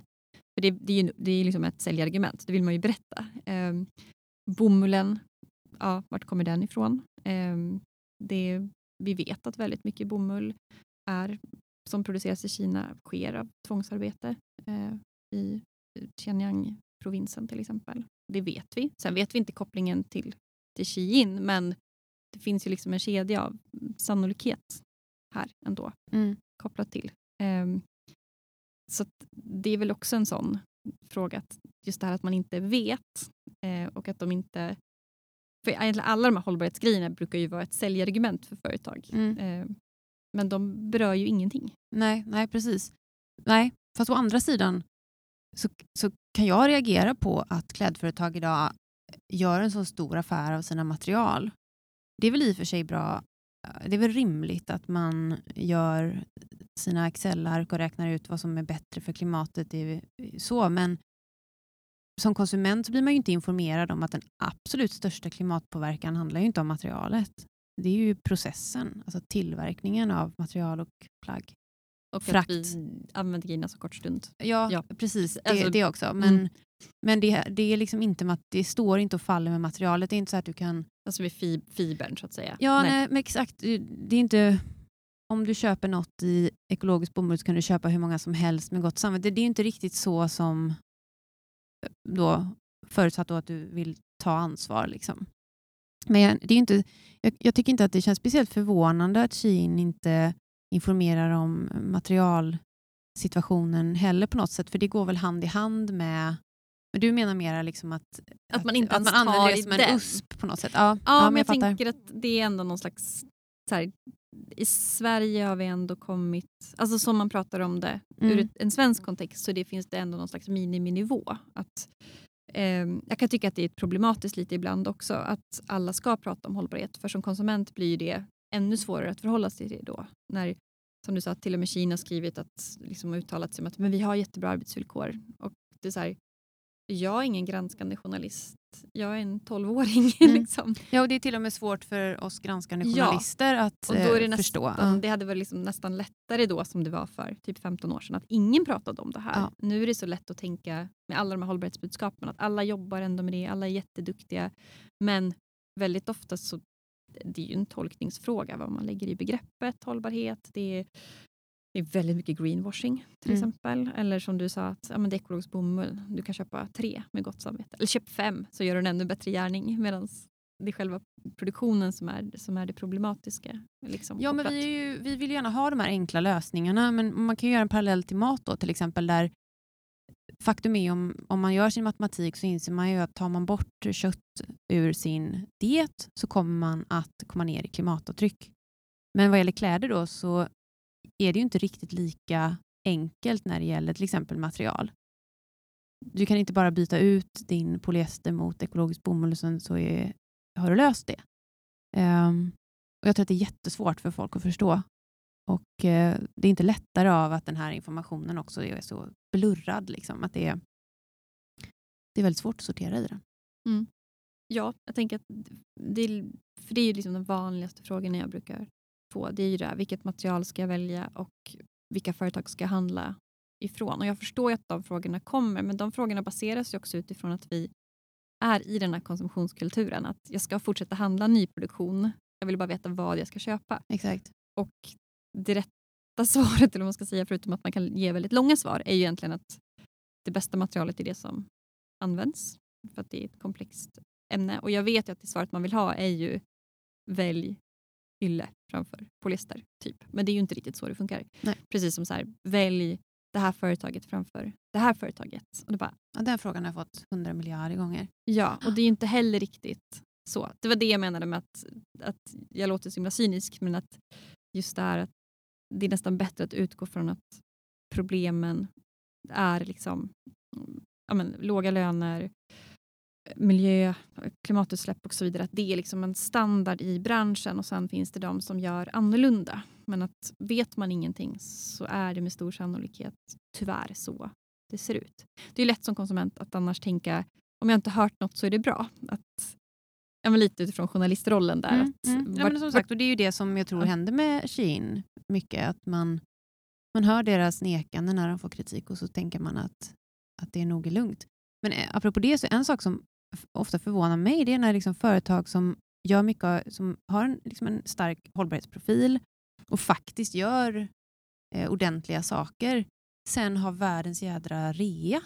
För det, det är ju det är liksom ett säljargument, det vill man ju berätta. Eh, bomullen, ja, vart kommer den ifrån? Eh, det, vi vet att väldigt mycket bomull är, som produceras i Kina sker av tvångsarbete eh, i Xinjiang-provinsen till exempel. Det vet vi. Sen vet vi inte kopplingen till, till Xi'an men det finns ju liksom en kedja av sannolikhet här ändå Mm. kopplat till. Ehm, så det är väl också en sån fråga, att just det här att man inte vet eh, och att de inte... För alla de här hållbarhetsgrejerna brukar ju vara ett säljargument för företag. Mm. Ehm, men de berör ju ingenting. Nej, nej, precis. Nej, fast å andra sidan så, så kan jag reagera på att klädföretag idag gör en så stor affär av sina material. Det är väl i och för sig bra. Det är väl rimligt att man gör sina Excel-ark och räknar ut vad som är bättre för klimatet. Det är så, men som konsument så blir man ju inte informerad om att den absolut största klimatpåverkan handlar ju inte om materialet. Det är ju processen, alltså tillverkningen av material och plagg. Och Frakt. att vi använder grejerna så kort stund. Ja, Ja. precis. Det, Alltså, det också. Men, mm. men det, det, är liksom inte, det står inte och faller med materialet. Det är inte så att du kan... Alltså fi- fibern så att säga. Ja, Nej. nej. men exakt. Det är inte... Om du köper något i ekologisk bomull så kan du köpa hur många som helst med gott samvete. Det, är inte riktigt så som eh, då, förutsatt då att du vill ta ansvar. Liksom. Men det är inte, jag, jag tycker inte att det känns speciellt förvånande att Shein inte informerar om materialsituationen heller på något sätt, för det går väl hand i hand med men du menar mera liksom att, Att man inte att man ens tar använder det som en den. USP på något sätt. Ja, Ja, men jag, fattar. tänker att det är ändå någon slags... Här, I Sverige har vi ändå kommit... Alltså som man pratar om det ur Mm. ett, en svensk kontext så det finns det ändå någon slags miniminivå. Att, ehm, jag kan tycka att det är problematiskt lite ibland också att alla ska prata om hållbarhet för som konsument blir det ännu svårare att förhålla sig till då. När, som du sa, till och med Kina har skrivit att, liksom, uttalat sig om att men vi har jättebra arbetsvillkor. Och det är så här, jag är ingen granskande journalist. Jag är en tolvåring. Mm. liksom. Ja, och det är till och med svårt för oss granskande Ja, journalister att Och då är det eh, förstå. nästan, Ja. Det hade varit liksom nästan lättare då som det var för typ 15 år sedan att ingen pratade om det här. Ja. Nu är det så lätt att tänka med alla de här hållbarhetsbudskapen att alla jobbar ändå med det, alla är jätteduktiga. Men väldigt ofta så det är ju en tolkningsfråga vad man lägger i begreppet hållbarhet. Det är, det är väldigt mycket greenwashing till Mm. exempel. Eller som du sa, att ja, men det är ekologisk bomull. Du kan köpa tre med gott samvete. Eller köp fem så gör du en ännu bättre gärning. Medan det är själva produktionen som är, som är det problematiska. Liksom, Ja, men vi, ju, vi vill gärna ha de här enkla lösningarna, men man kan ju göra en parallell till mat då, till exempel, där faktum är om, om man gör sin matematik så inser man ju att tar man bort kött ur sin diet så kommer man att komma ner i klimatavtryck. Men vad gäller kläder då så är det ju inte riktigt lika enkelt när det gäller till exempel material. Du kan inte bara byta ut din polyester mot ekologisk bomull och sen så är, har du löst det. Um, och Jag tror att det är jättesvårt för folk att förstå. Och eh, Det är inte lättare av att den här informationen också är så blurrad. Liksom, att det, är, det är väldigt svårt att sortera i den. Ja, jag tänker att det, är- för det är ju liksom den vanligaste frågan jag brukar få. Det är ju det här, vilket material ska jag välja och vilka företag ska jag handla ifrån? Och jag förstår ju att de frågorna kommer, men de frågorna baseras ju också utifrån att vi är i den här konsumtionskulturen. Att jag ska fortsätta handla nyproduktion. Jag vill bara veta vad jag ska köpa. Exakt. Och det rätta svaret, eller vad man ska säga, förutom att man kan ge väldigt långa svar, är ju egentligen att det bästa materialet är det som används. För att det är ett komplext ämne. Och jag vet ju att det svaret man vill ha är ju välj ylle framför polyester. Typ. Men det är ju inte riktigt så det funkar. Nej. Precis som så här, välj det här företaget framför det här företaget. Och det bara, Ja, den frågan har jag fått hundra miljarder gånger. Ja, och det är inte heller riktigt så. Det var det jag menade med att, att jag låter så himla cynisk, men att just det här att det är nästan bättre att utgå från att problemen är liksom ja, men, låga löner, miljö, klimatutsläpp och så vidare. Att det är liksom en standard i branschen och sen finns det de som gör annorlunda. Men att vet man ingenting så är det med stor sannolikhet tyvärr så det ser ut. Det är lätt som konsument att annars tänka om jag inte hört något så är det bra. Att, ja, men lite utifrån journalistrollen där. Mm, Att, mm. Ja, men som sagt, och det är ju det som jag tror händer med Shein mycket. Att man, man hör deras nekande när de får kritik och så tänker man att att det nog är lugnt. Men eh, apropå det, så en sak som ofta förvånar mig, det är när liksom företag som gör mycket, som har en, liksom en stark hållbarhetsprofil och faktiskt gör eh, ordentliga saker, sen har världens jädra rea.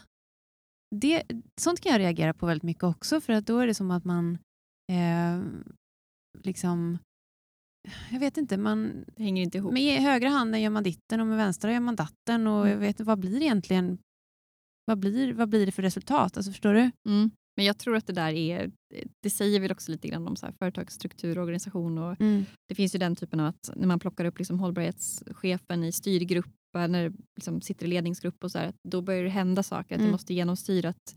Det, sånt kan jag reagera på väldigt mycket också, för att då är det som att man eh, liksom jag vet inte, man, det hänger inte ihop. Med högra handen gör man ditten och med vänstra gör man datten. Och jag vet vad blir egentligen vad blir, vad blir det för resultat? Alltså, förstår du? Mm. Men jag tror att det där är, det säger väl också lite grann om så här företagsstruktur och organisation. Och mm. Det finns ju den typen av att när man plockar upp liksom hållbarhetschefen i styrgrupp, när det liksom sitter i ledningsgrupp och så här, då börjar det hända saker. Att mm. Det måste genomsyra att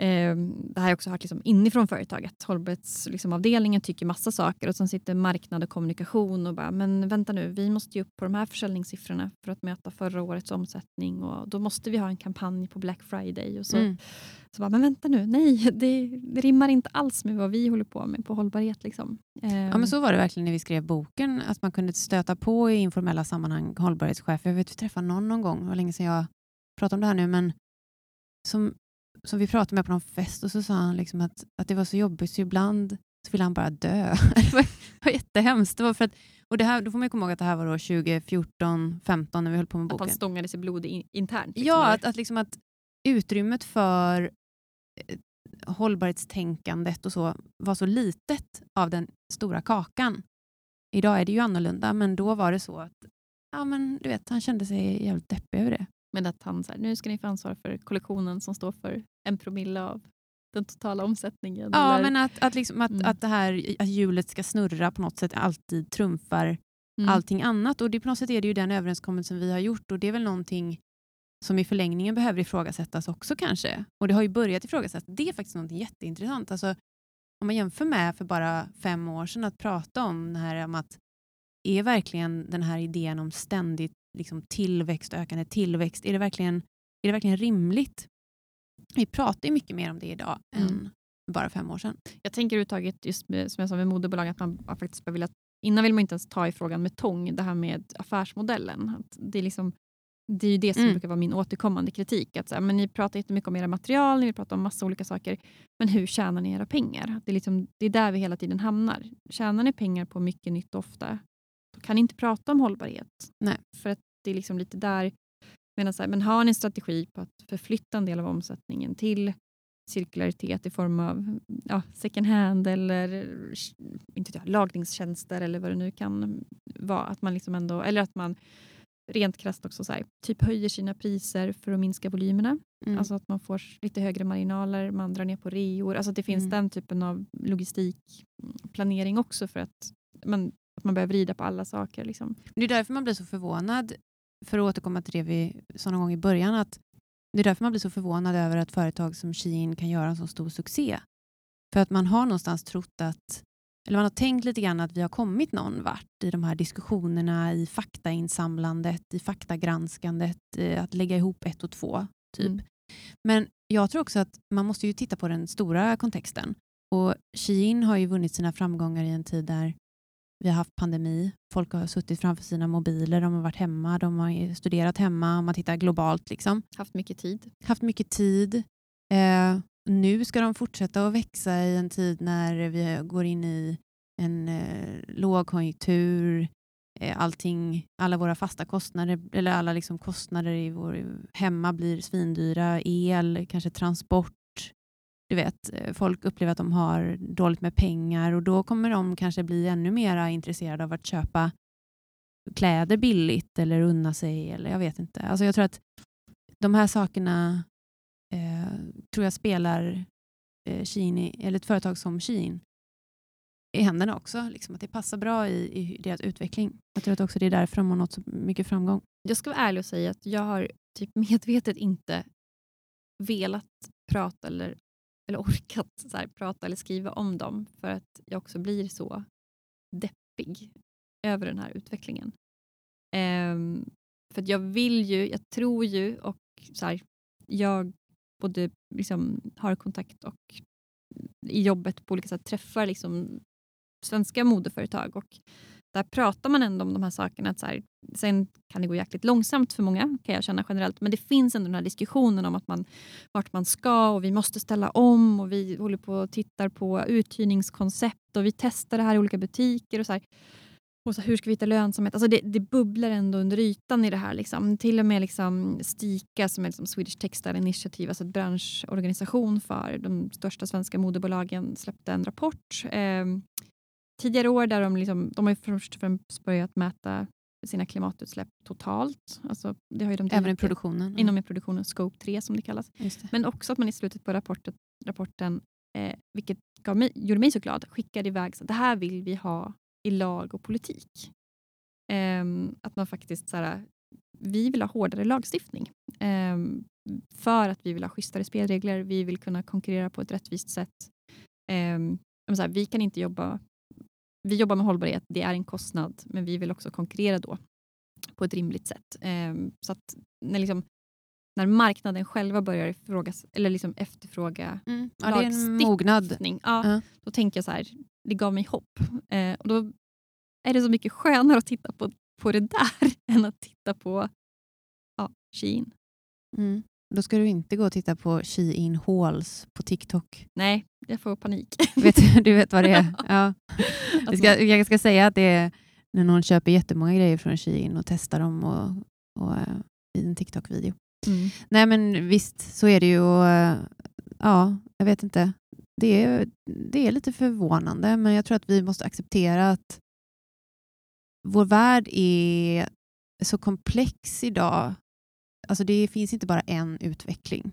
Eh, det här har jag också hört liksom inifrån företaget. Hållbarhetsavdelningen liksom, tycker massa saker och sen sitter marknad och kommunikation och bara, men vänta nu, vi måste ju upp på de här försäljningssiffrorna för att möta förra årets omsättning och då måste vi ha en kampanj på Black Friday. Och så, mm. så bara, men vänta nu, nej, det, det, rimmar inte alls med vad vi håller på med på hållbarhet. Liksom. Eh. Ja, men så var det verkligen när vi skrev boken, att man kunde stöta på i informella sammanhang hållbarhetschefer. Jag vet vi träffade någon någon gång, det var länge sedan jag pratade om det här nu, men som som vi pratade med på någon fest och så sa han liksom att, att det var så jobbigt så ibland så ville han bara dö. det, var, jättehemskt. Det var för att, och det här, då får man komma ihåg att det här var 2014, 15 när vi höll på med boken. Att han stångade sig blod in, internt? Liksom, ja, att, att, liksom att utrymmet för eh, hållbarhetstänkandet och så var så litet av den stora kakan. Idag är det ju annorlunda, men då var det så att ja, men, du vet, han kände sig jävligt deppig över det. Men att han så här, nu ska ni få ansvar för kollektionen som står för en promille av den totala omsättningen. Ja, eller? men att, att, liksom, att, mm. att det här att hjulet ska snurra på något sätt alltid trumfar mm. allting annat. Och det, på något sätt är det ju den överenskommelsen vi har gjort och det är väl någonting som i förlängningen behöver ifrågasättas också kanske. Och det har ju börjat ifrågasättas. Det är faktiskt något jätteintressant. Alltså, om man jämför med för bara fem år sedan att prata om det här om att är verkligen den här idén om ständigt liksom tillväxt, ökande tillväxt, är det, verkligen, är det verkligen rimligt? Vi pratar ju mycket mer om det idag mm. än bara fem år sedan. Jag tänker överhuvudtaget, just med, som jag sa med moderbolag, att man faktiskt vill att, innan vill man inte ens ta i frågan med tång, det här med affärsmodellen. Att det, är liksom, det är ju det som mm. brukar vara min återkommande kritik. Att så här, men ni pratar jättemycket om era material, ni pratar om massa olika saker, men hur tjänar ni era pengar? Det är, liksom, det är där vi hela tiden hamnar. Tjänar ni pengar på mycket nytt ofta, då kan ni inte prata om hållbarhet. Nej. För att det är liksom lite där. Men, så här, men har ni en strategi på att förflytta en del av omsättningen till cirkularitet i form av ja, second hand eller inte jag, lagringstjänster eller vad det nu kan vara. Att man liksom ändå, eller att man rent krasst också så här, typ höjer sina priser för att minska volymerna. Mm. Alltså att man får lite högre marginaler, man drar ner på reor. Alltså det finns mm. den typen av logistikplanering också för att man att man börjar vrida på alla saker. Liksom. Det är därför man blir så förvånad, för att återkomma till det vi sa någon gång i början, att det är därför man blir så förvånad över att företag som Shein kan göra en så stor succé. För att man har någonstans trott att, eller man har tänkt lite grann att vi har kommit någon vart i de här diskussionerna, i faktainsamlandet, i faktagranskandet, eh, att lägga ihop ett och två. typ. Mm. Men jag tror också att man måste ju titta på den stora kontexten. Och Shein har ju vunnit sina framgångar i en tid där vi har haft pandemi. Folk har suttit framför sina mobiler, de har varit hemma, de har studerat hemma, om man tittar globalt. Liksom. Haft mycket tid. Haft mycket tid. Eh, nu ska de fortsätta att växa i en tid när vi går in i en eh, lågkonjunktur. Eh, allting, alla våra fasta kostnader, eller alla liksom kostnader i vår hemma blir svindyra. El, kanske transport, du vet, eh, folk upplever att de har dåligt med pengar och då kommer de kanske bli ännu mer intresserade av att köpa kläder billigt eller unna sig. eller Jag vet inte. Alltså jag tror att de här sakerna eh, tror jag spelar eh, Kini, eller ett företag som Shein i händerna också. Liksom, att det passar bra i, i deras utveckling. Jag tror att också det är därför de har nått så mycket framgång. Jag ska vara ärlig och säga att jag har typ medvetet inte velat prata eller eller orkat så här, prata eller skriva om dem för att jag också blir så deppig över den här utvecklingen. Um, för jag vill ju, jag tror ju och så här, jag både liksom har kontakt och i jobbet på olika sätt träffar liksom svenska modeföretag och där pratar man ändå om de här sakerna. Att så här, sen kan det gå jäkligt långsamt för många kan jag känna generellt. Men det finns ändå den här diskussionen om att man, vart man ska och vi måste ställa om och vi håller på och tittar på uthyrningskoncept och vi testar det här i olika butiker. och så här. Och så hur ska vi hitta lönsamhet? Alltså det, det bubblar ändå under ytan i det här. Liksom. Till och med liksom Stika som är liksom Swedish Textile Initiative, alltså en branschorganisation för de största svenska modebolagen, släppte en rapport eh, tidigare år där de, liksom, de har först och främst börjat mäta sina klimatutsläpp totalt. Alltså, det har ju de Även i produktionen? Inom i produktionen, Scope 3 som det kallas. Det. Men också att man i slutet på rapporten, rapporten eh, vilket gav mig, gjorde mig så glad, skickade iväg så det här vill vi ha i lag och politik. Um, att man faktiskt så här, vi vill ha hårdare lagstiftning um, för att vi vill ha schysstare spelregler. Vi vill kunna konkurrera på ett rättvist sätt. Så här, vi kan inte jobba vi jobbar med hållbarhet, det är en kostnad, men vi vill också konkurrera då på ett rimligt sätt. så att när, liksom, när marknaden själva börjar ifrågas, eller liksom efterfråga mm. ja, lagstiftning, ja, uh. då tänker jag så här, det gav mig hopp. Eh, och då är det så mycket skönare att titta på, på det där än att titta på ja, Shein. Mm. Då ska du inte gå och titta på Shein Halls på TikTok. Nej, jag får panik. vet, du vet vad det är? Ja. Jag, ska, jag ska säga att det är när någon köper jättemånga grejer från Shein och testar dem och, och, uh, i en TikTok-video. Mm. Nej men visst, så är det ju. Och, uh, ja, jag vet inte det är, det är lite förvånande, men jag tror att vi måste acceptera att vår värld är så komplex idag. Alltså det finns inte bara en utveckling.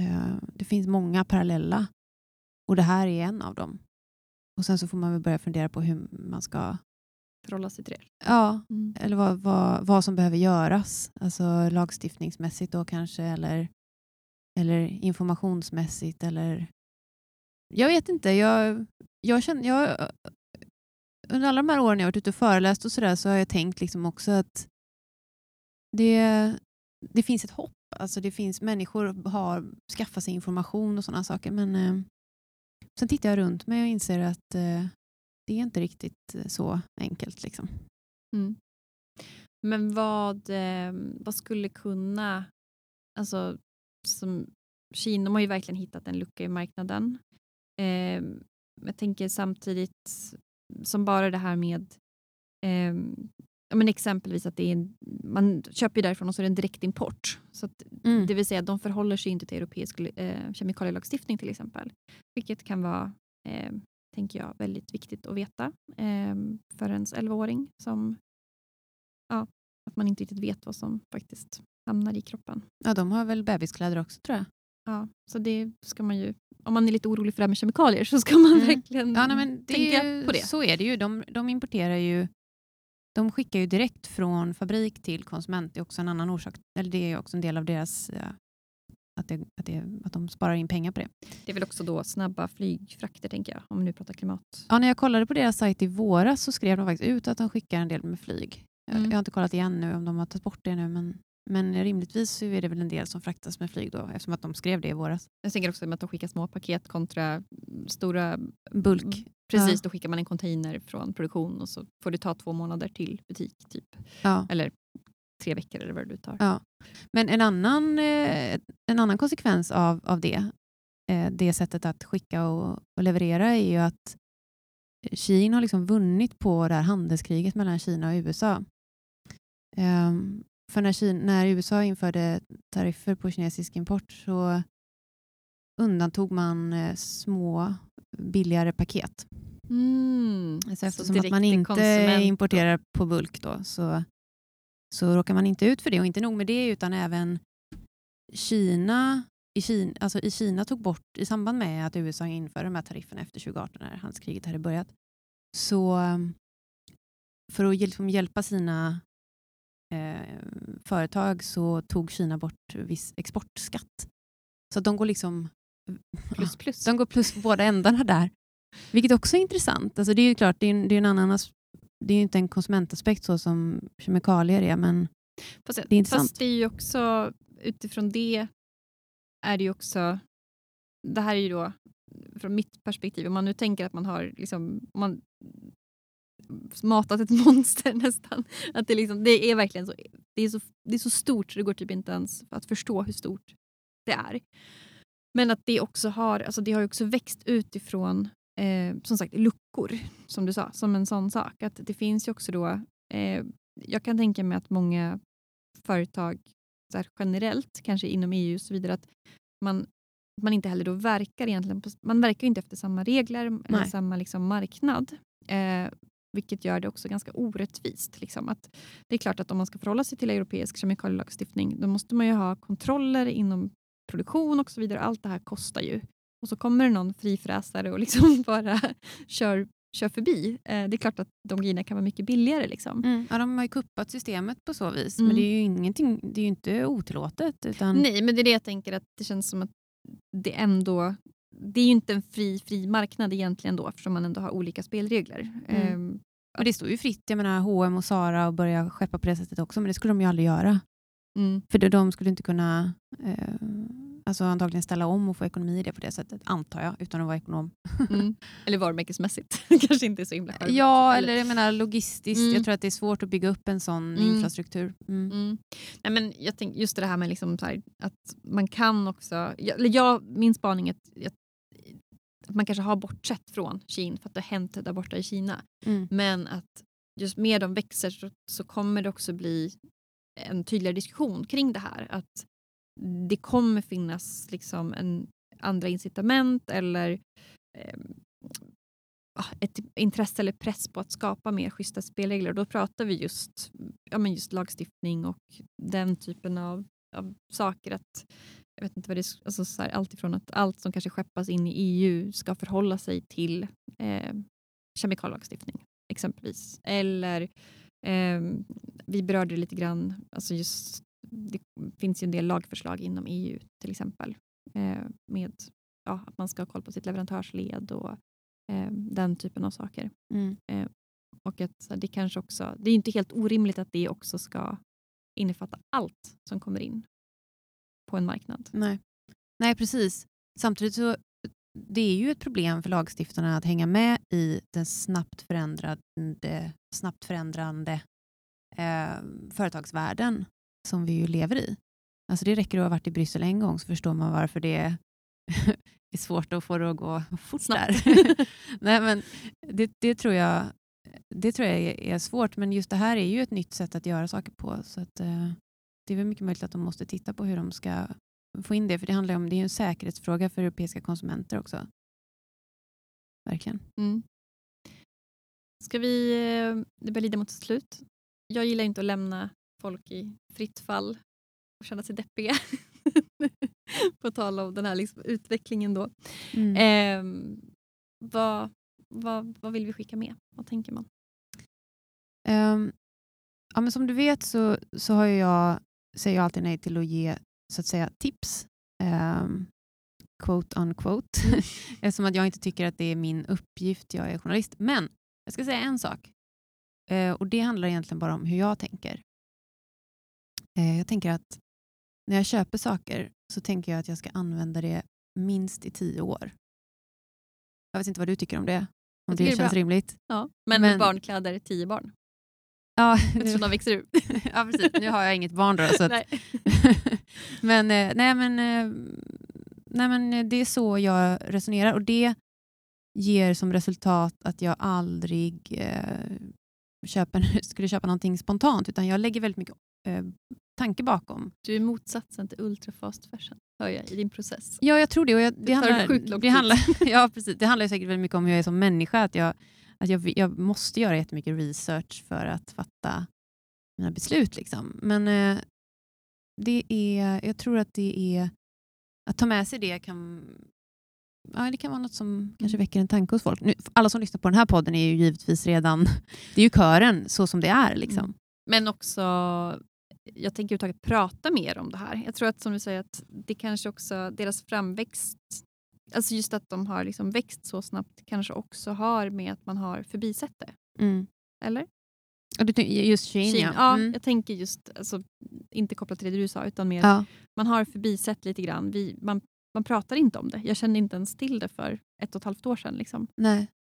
Eh, det finns många parallella och det här är en av dem. Och Sen så får man väl börja fundera på hur man ska förhålla sig till det. Ja, mm. eller vad, vad, vad som behöver göras. Alltså lagstiftningsmässigt då kanske, eller, eller informationsmässigt eller jag vet inte. Jag, jag känner, jag, under alla de här åren jag varit ute och föreläst och så, där, så har jag tänkt liksom också att det, det finns ett hopp. Alltså det finns Människor har skaffat sig information och sådana saker. Men eh, sen tittar jag runt mig och inser att eh, det är inte riktigt eh, så enkelt. Liksom. Mm. Men vad, eh, vad skulle kunna... Alltså, som Kina har ju verkligen hittat en lucka i marknaden. Eh, jag tänker samtidigt som bara det här med eh, ja, men exempelvis att det är man köper därifrån och så är det en direktimport. Så att, mm. Det vill säga att de förhåller sig inte till europeisk eh, kemikalielagstiftning till exempel. Vilket kan vara, eh, tänker jag, väldigt viktigt att veta eh, för ens 11-åring som ja, att man inte riktigt vet vad som faktiskt hamnar i kroppen. Ja, de har väl bebiskläder också tror jag. Ja, så det ska man ju, om man är lite orolig för det här med kemikalier så ska man mm. verkligen ja, nej, men tänka ju, på det. Så är det ju. De, de importerar ju de skickar ju direkt från fabrik till konsument. Det är också en annan orsak. Eller det är också en del av deras ja, att, det, att, det, att de sparar in pengar på det. Det är väl också då snabba flygfrakter, tänker jag, om vi nu pratar klimat. Ja, när jag kollade på deras sajt i våras så skrev de faktiskt ut att de skickar en del med flyg. Mm. Jag, jag har inte kollat igen nu om de har tagit bort det nu, men men rimligtvis så är det väl en del som fraktas med flyg då, eftersom att de skrev det i våras. Jag tänker också att de skickar små paket kontra stora bulk. Precis, ja. då skickar man en container från produktion och så får det ta två månader till butik. typ. Ja. Eller tre veckor eller vad det tar. Ja. Men en annan, eh, en annan konsekvens av, av det, eh, det sättet att skicka och, och leverera är ju att Kina har liksom vunnit på det här handelskriget mellan Kina och USA. Um, för när, Kina, när USA införde tariffer på kinesisk import så undantog man eh, små billigare paket. Mm. Alltså eftersom att man inte importerar på bulk då, så, så råkar man inte ut för det. Och inte nog med det, utan även Kina i Kina, alltså i Kina tog bort, i samband med att USA införde de här tarifferna efter 2018 när handelskriget hade börjat, så för att liksom hjälpa sina eh, företag så tog Kina bort viss exportskatt. Så de går liksom plus, plus. De går plus på båda ändarna där. Vilket också är intressant. Alltså det är ju klart, det är, det är en annan det är inte en konsumentaspekt så som kemikalier är, men fast, det är intressant. Fast det är ju också, utifrån det är det ju också, det här är ju då från mitt perspektiv, om man nu tänker att man har, liksom, om man matat ett monster nästan. Att det, liksom, det är verkligen så det, är så. det är så stort så det går typ inte ens att förstå hur stort det är. Men att det också har, alltså det har också växt utifrån eh, som sagt luckor, som du sa, som en sån sak. Att det finns ju också då, eh, jag kan tänka mig att många företag så generellt, kanske inom EU och så vidare, att man, man inte heller då verkar egentligen på, man verkar inte efter samma regler eller samma liksom marknad. Eh, vilket gör det också ganska orättvist. Liksom. Att det är klart att om man ska förhålla sig till europeisk kemikalielagstiftning då måste man ju ha kontroller inom produktion och så vidare. Allt det här kostar ju. Och så kommer det någon frifräsare och liksom bara kör, kör förbi. Eh, det är klart att de grejerna kan vara mycket billigare. Liksom. Mm. Ja, de har ju kuppat systemet på så vis, mm. men det är ju, ingenting, det är inte otillåtet. Utan... Nej, men det är det jag tänker att det känns som att det ändå det är ju inte en fri, fri marknad egentligen då eftersom man ändå har olika spelregler. Mm. Um, och Det står ju fritt, jag menar H&M och Sara att börja skeppa på det sättet också, men det skulle de ju aldrig göra. Mm. För de skulle inte kunna eh, alltså antagligen ställa om och få ekonomi i det på det sättet, antar jag, utan att vara ekonom. Mm. Eller varumärkesmässigt. kanske inte är så himla. Ja, eller jag menar logistiskt. Mm. Jag tror att det är svårt att bygga upp en sån mm. infrastruktur. Mm. Mm. Nej, men jag tänk, just det här med liksom här, att man kan också... Jag, jag, min spaning är att, att man kanske har bortsett från Kina för att det har hänt där borta i Kina. Men att just med de växer så, så kommer det också bli en tydligare diskussion kring det här. Att det kommer finnas liksom en andra incitament eller eh, ett intresse eller press på att skapa mer schyssta spelregler. Och då pratar vi just, ja, men just lagstiftning och den typen av, av saker. att jag vet inte vad det är, alltså så här, allt ifrån att allt som kanske skeppas in i EU ska förhålla sig till eh, kemikallagstiftning exempelvis. Eller eh, vi berörde lite grann, alltså just det finns ju en del lagförslag inom EU till exempel eh, med ja, att man ska ha koll på sitt leverantörsled och eh, den typen av saker. Mm. Eh, och att det kanske också, det är inte helt orimligt att det också ska innefatta allt som kommer in på en marknad. Nej, Nej precis. Samtidigt så det är ju ett problem för lagstiftarna att hänga med i den snabbt förändrande, snabbt förändrande eh, företagsvärlden som vi ju lever i. Alltså det räcker att ha varit i Bryssel en gång så förstår man varför det är, är svårt att få det att gå fort Snabbt. där. Nej, men det, det, tror jag, det tror jag är, svårt, men just det här är ju ett nytt sätt att göra saker på. Så att, eh, Det är väl mycket möjligt att de måste titta på hur de ska få in det, för det handlar om det är en säkerhetsfråga för europeiska konsumenter också. Verkligen. Mm. Ska vi, eh, det börjar lida mot slut. Jag gillar inte att lämna folk i fritt fall och känna sig deppiga. på tal om den här liksom utvecklingen då. Mm. Eh, vad, vad, vad vill vi skicka med? Vad tänker man? Um, ja, men som du vet så, så har jag, säger jag alltid nej till att ge så att säga tips. Um, quote unquote. Mm. Eftersom att jag inte tycker att det är min uppgift, jag är journalist. Men jag ska säga en sak. Uh, och Det handlar egentligen bara om hur jag tänker. Uh, jag tänker att när jag köper saker så tänker jag att jag ska använda det minst i tio år. Jag vet inte vad du tycker om det. Om det, det känns bra. rimligt. Ja, men, men barnkläder, tio barn. Ja, Eftersom de växer ut. ja, precis. Nu har jag inget barn då. Så att... men, eh, nej, men, eh, nej, men det är så jag resonerar och det ger som resultat att jag aldrig eh, köper, skulle köpa någonting spontant utan jag lägger väldigt mycket eh, tanke bakom. Du är motsatsen till ultrafast fashion hör jag, i din process. Ja, jag tror det. Och jag, det, det handlar, det handlar, ja, precis. Det handlar säkert väldigt mycket om hur jag är som människa. Att jag, att jag, jag måste göra jättemycket research för att fatta mina beslut. Liksom. Men eh, det är, jag tror att det är att ta med sig det kan, ja, det kan vara något som kanske mm. väcker en tanke hos folk. Nu, alla som lyssnar på den här podden är ju givetvis redan, det är ju kören så som det är. Liksom. Mm. Men också, jag tänker överhuvudtaget prata mer om det här. Jag tror att som du säger, att det kanske också, deras framväxt alltså just att de har liksom växt så snabbt kanske också har med att man har förbisett det. Mm. Eller? Just Shein, ja. ja mm. Jag tänker just, alltså, inte kopplat till det du sa, utan mer ja. man har förbisett lite grann. Vi, man, man pratar inte om det. Jag kände inte ens till det för ett och ett halvt år sedan. Liksom.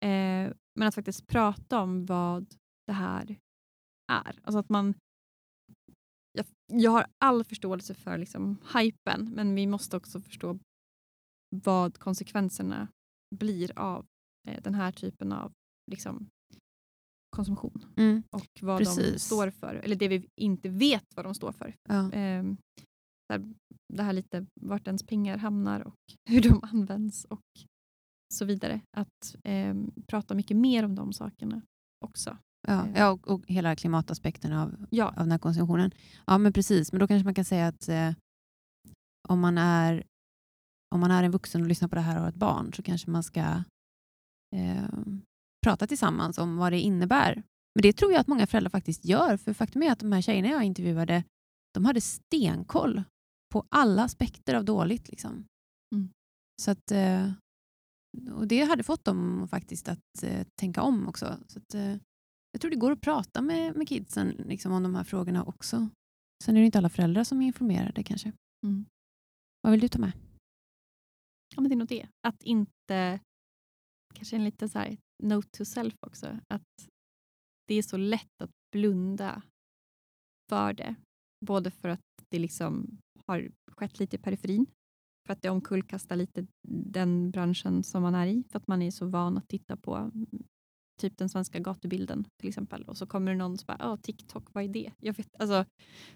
Eh, men att faktiskt prata om vad det här är. Alltså att man, jag, jag har all förståelse för liksom hypen men vi måste också förstå vad konsekvenserna blir av eh, den här typen av liksom, konsumtion Mm. och vad de Precis. står för. Eller det vi inte vet vad de står för. Ja. Ehm, där, det här lite vart ens pengar hamnar och hur de används och så vidare. Att ehm, prata mycket mer om de sakerna också. Ja, Eh. ja och, och hela klimataspekten av, Ja, av den här konsumtionen. Ja, men precis. Men då kanske man kan säga att eh, om, man är, om man är en vuxen och lyssnar på det här och har ett barn så kanske man ska eh, prata tillsammans om vad det innebär. Men det tror jag att många föräldrar faktiskt gör. För faktum är att de här tjejerna jag intervjuade, de hade stenkoll på alla aspekter av dåligt. Liksom. Mm. Så att, eh, och det hade fått dem faktiskt att eh, tänka om också. Så att, eh, jag tror det går att prata med, med kidsen liksom, om de här frågorna också. Sen är det inte alla föräldrar som är informerade kanske. Mm. Vad vill du ta med? Ja men det är nog det. Att inte, kanske en liten så här note to self också, att det är så lätt att blunda för det. Både för att det liksom har skett lite i periferin, för att det omkullkastar lite den branschen som man är i, för att man är så van att titta på mm, typ den svenska gatubilden till exempel. Och så kommer det någon som bara, "Åh, TikTok, vad är det? Jag vet, alltså,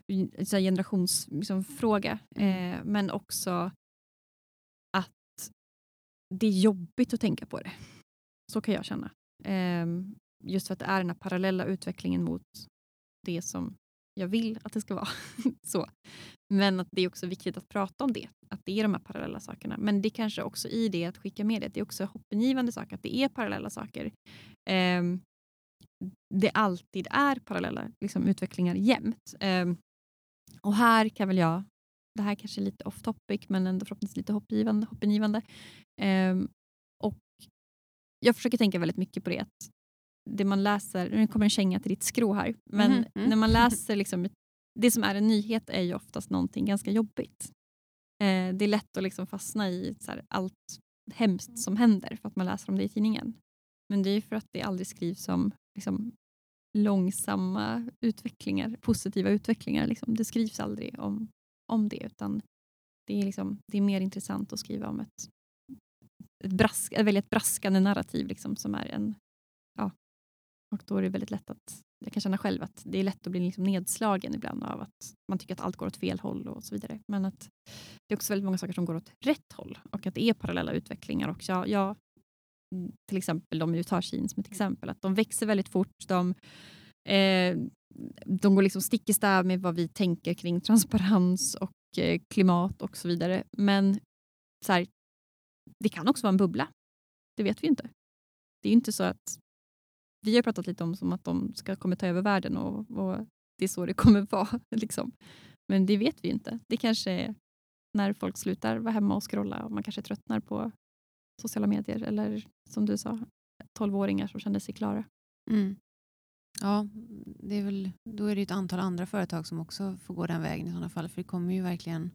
här generationsfråga. Liksom, fråga. eh, men också det är jobbigt att tänka på det. Så kan jag känna. Ehm, just för att det är den här parallella utvecklingen mot det som jag vill att det ska vara. så. Men att det är också viktigt att prata om det. Att det är de här parallella sakerna. Men det kanske också i det att skicka med det. Det är också hoppingivande sak att det är parallella saker. Ehm, det alltid är parallella liksom, utvecklingar jämt. Ehm, och här kan väl jag, det här kanske är lite off topic men ändå förhoppningsvis lite hoppgivande, hoppingivande. Ehm, och jag försöker tänka väldigt mycket på det. Att det man läser, nu kommer en känga till ditt skrå här, men Mhm, mm. när man läser liksom, det som är en nyhet är ju oftast någonting ganska jobbigt. Eh, det är lätt att liksom fastna i här, allt hemskt som händer för att man läser om det i tidningen. Men det är för att det aldrig skrivs om liksom, långsamma utvecklingar, positiva utvecklingar. Liksom. Det skrivs aldrig om, om det utan det är, liksom, det är mer intressant att skriva om ett, ett, brask, välja ett braskande narrativ liksom, som är en... Ja, och då är det väldigt lätt att... Jag kan känna själv att det är lätt att bli liksom nedslagen ibland av att man tycker att allt går åt fel håll och så vidare. Men att det är också väldigt många saker som går åt rätt håll och att det är parallella utvecklingar. Och jag, jag, mm, till exempel de vi tar Kina som ett exempel, att de växer väldigt fort. De, eh, de går liksom stick i stäv med vad vi tänker kring transparens och eh, klimat och så vidare. Men så här, det kan också vara en bubbla. Det vet vi inte. Det är inte så att vi har pratat lite om som att de ska kommer ta över världen och, och det är så det kommer vara. Liksom. Men det vet vi ju inte. Det kanske är när folk slutar vara hemma och scrolla och man kanske tröttnar på sociala medier eller som du sa, tolvåringar som kände sig klara. Mm. Ja, det är väl, då är det ett antal andra företag som också får gå den vägen i sådana fall. För det kommer ju verkligen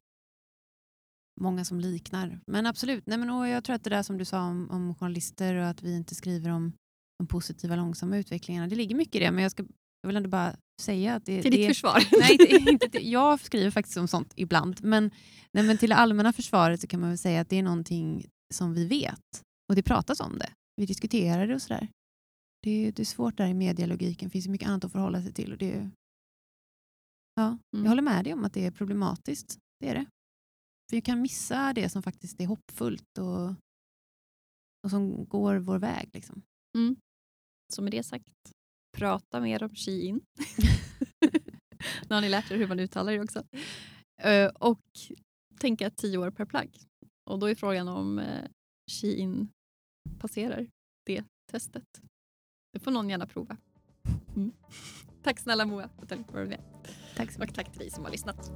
många som liknar. Men absolut, nej men, och jag tror att det där som du sa om, om journalister och att vi inte skriver om de positiva långsamma utvecklingarna, det ligger mycket i det. Men jag, ska, jag vill ändå bara säga att det, Till det ditt försvar. Nej, inte, inte till, jag skriver faktiskt om sånt ibland. Men, nej, men till det allmänna försvaret så kan man väl säga att det är någonting som vi vet. Och det pratas om det. Vi diskuterar det och sådär. Det är, det är svårt där i medialogiken. Det finns mycket annat att förhålla sig till. Och det är, ja, Mm. Jag håller med dig om att det är problematiskt. Det är det. För vi kan missa det som faktiskt är hoppfullt och, och som går vår väg. Liksom. Så med det sagt, prata mer om Shein. nu har ni lärt er hur man uttalar det också. Eh, och tänka tio år per plagg. Och då är frågan om uh, Shein passerar det testet. Det får någon gärna prova. Mm. Tack snälla Moa för att du var med. Tack så mycket. Och tack till dig som har lyssnat.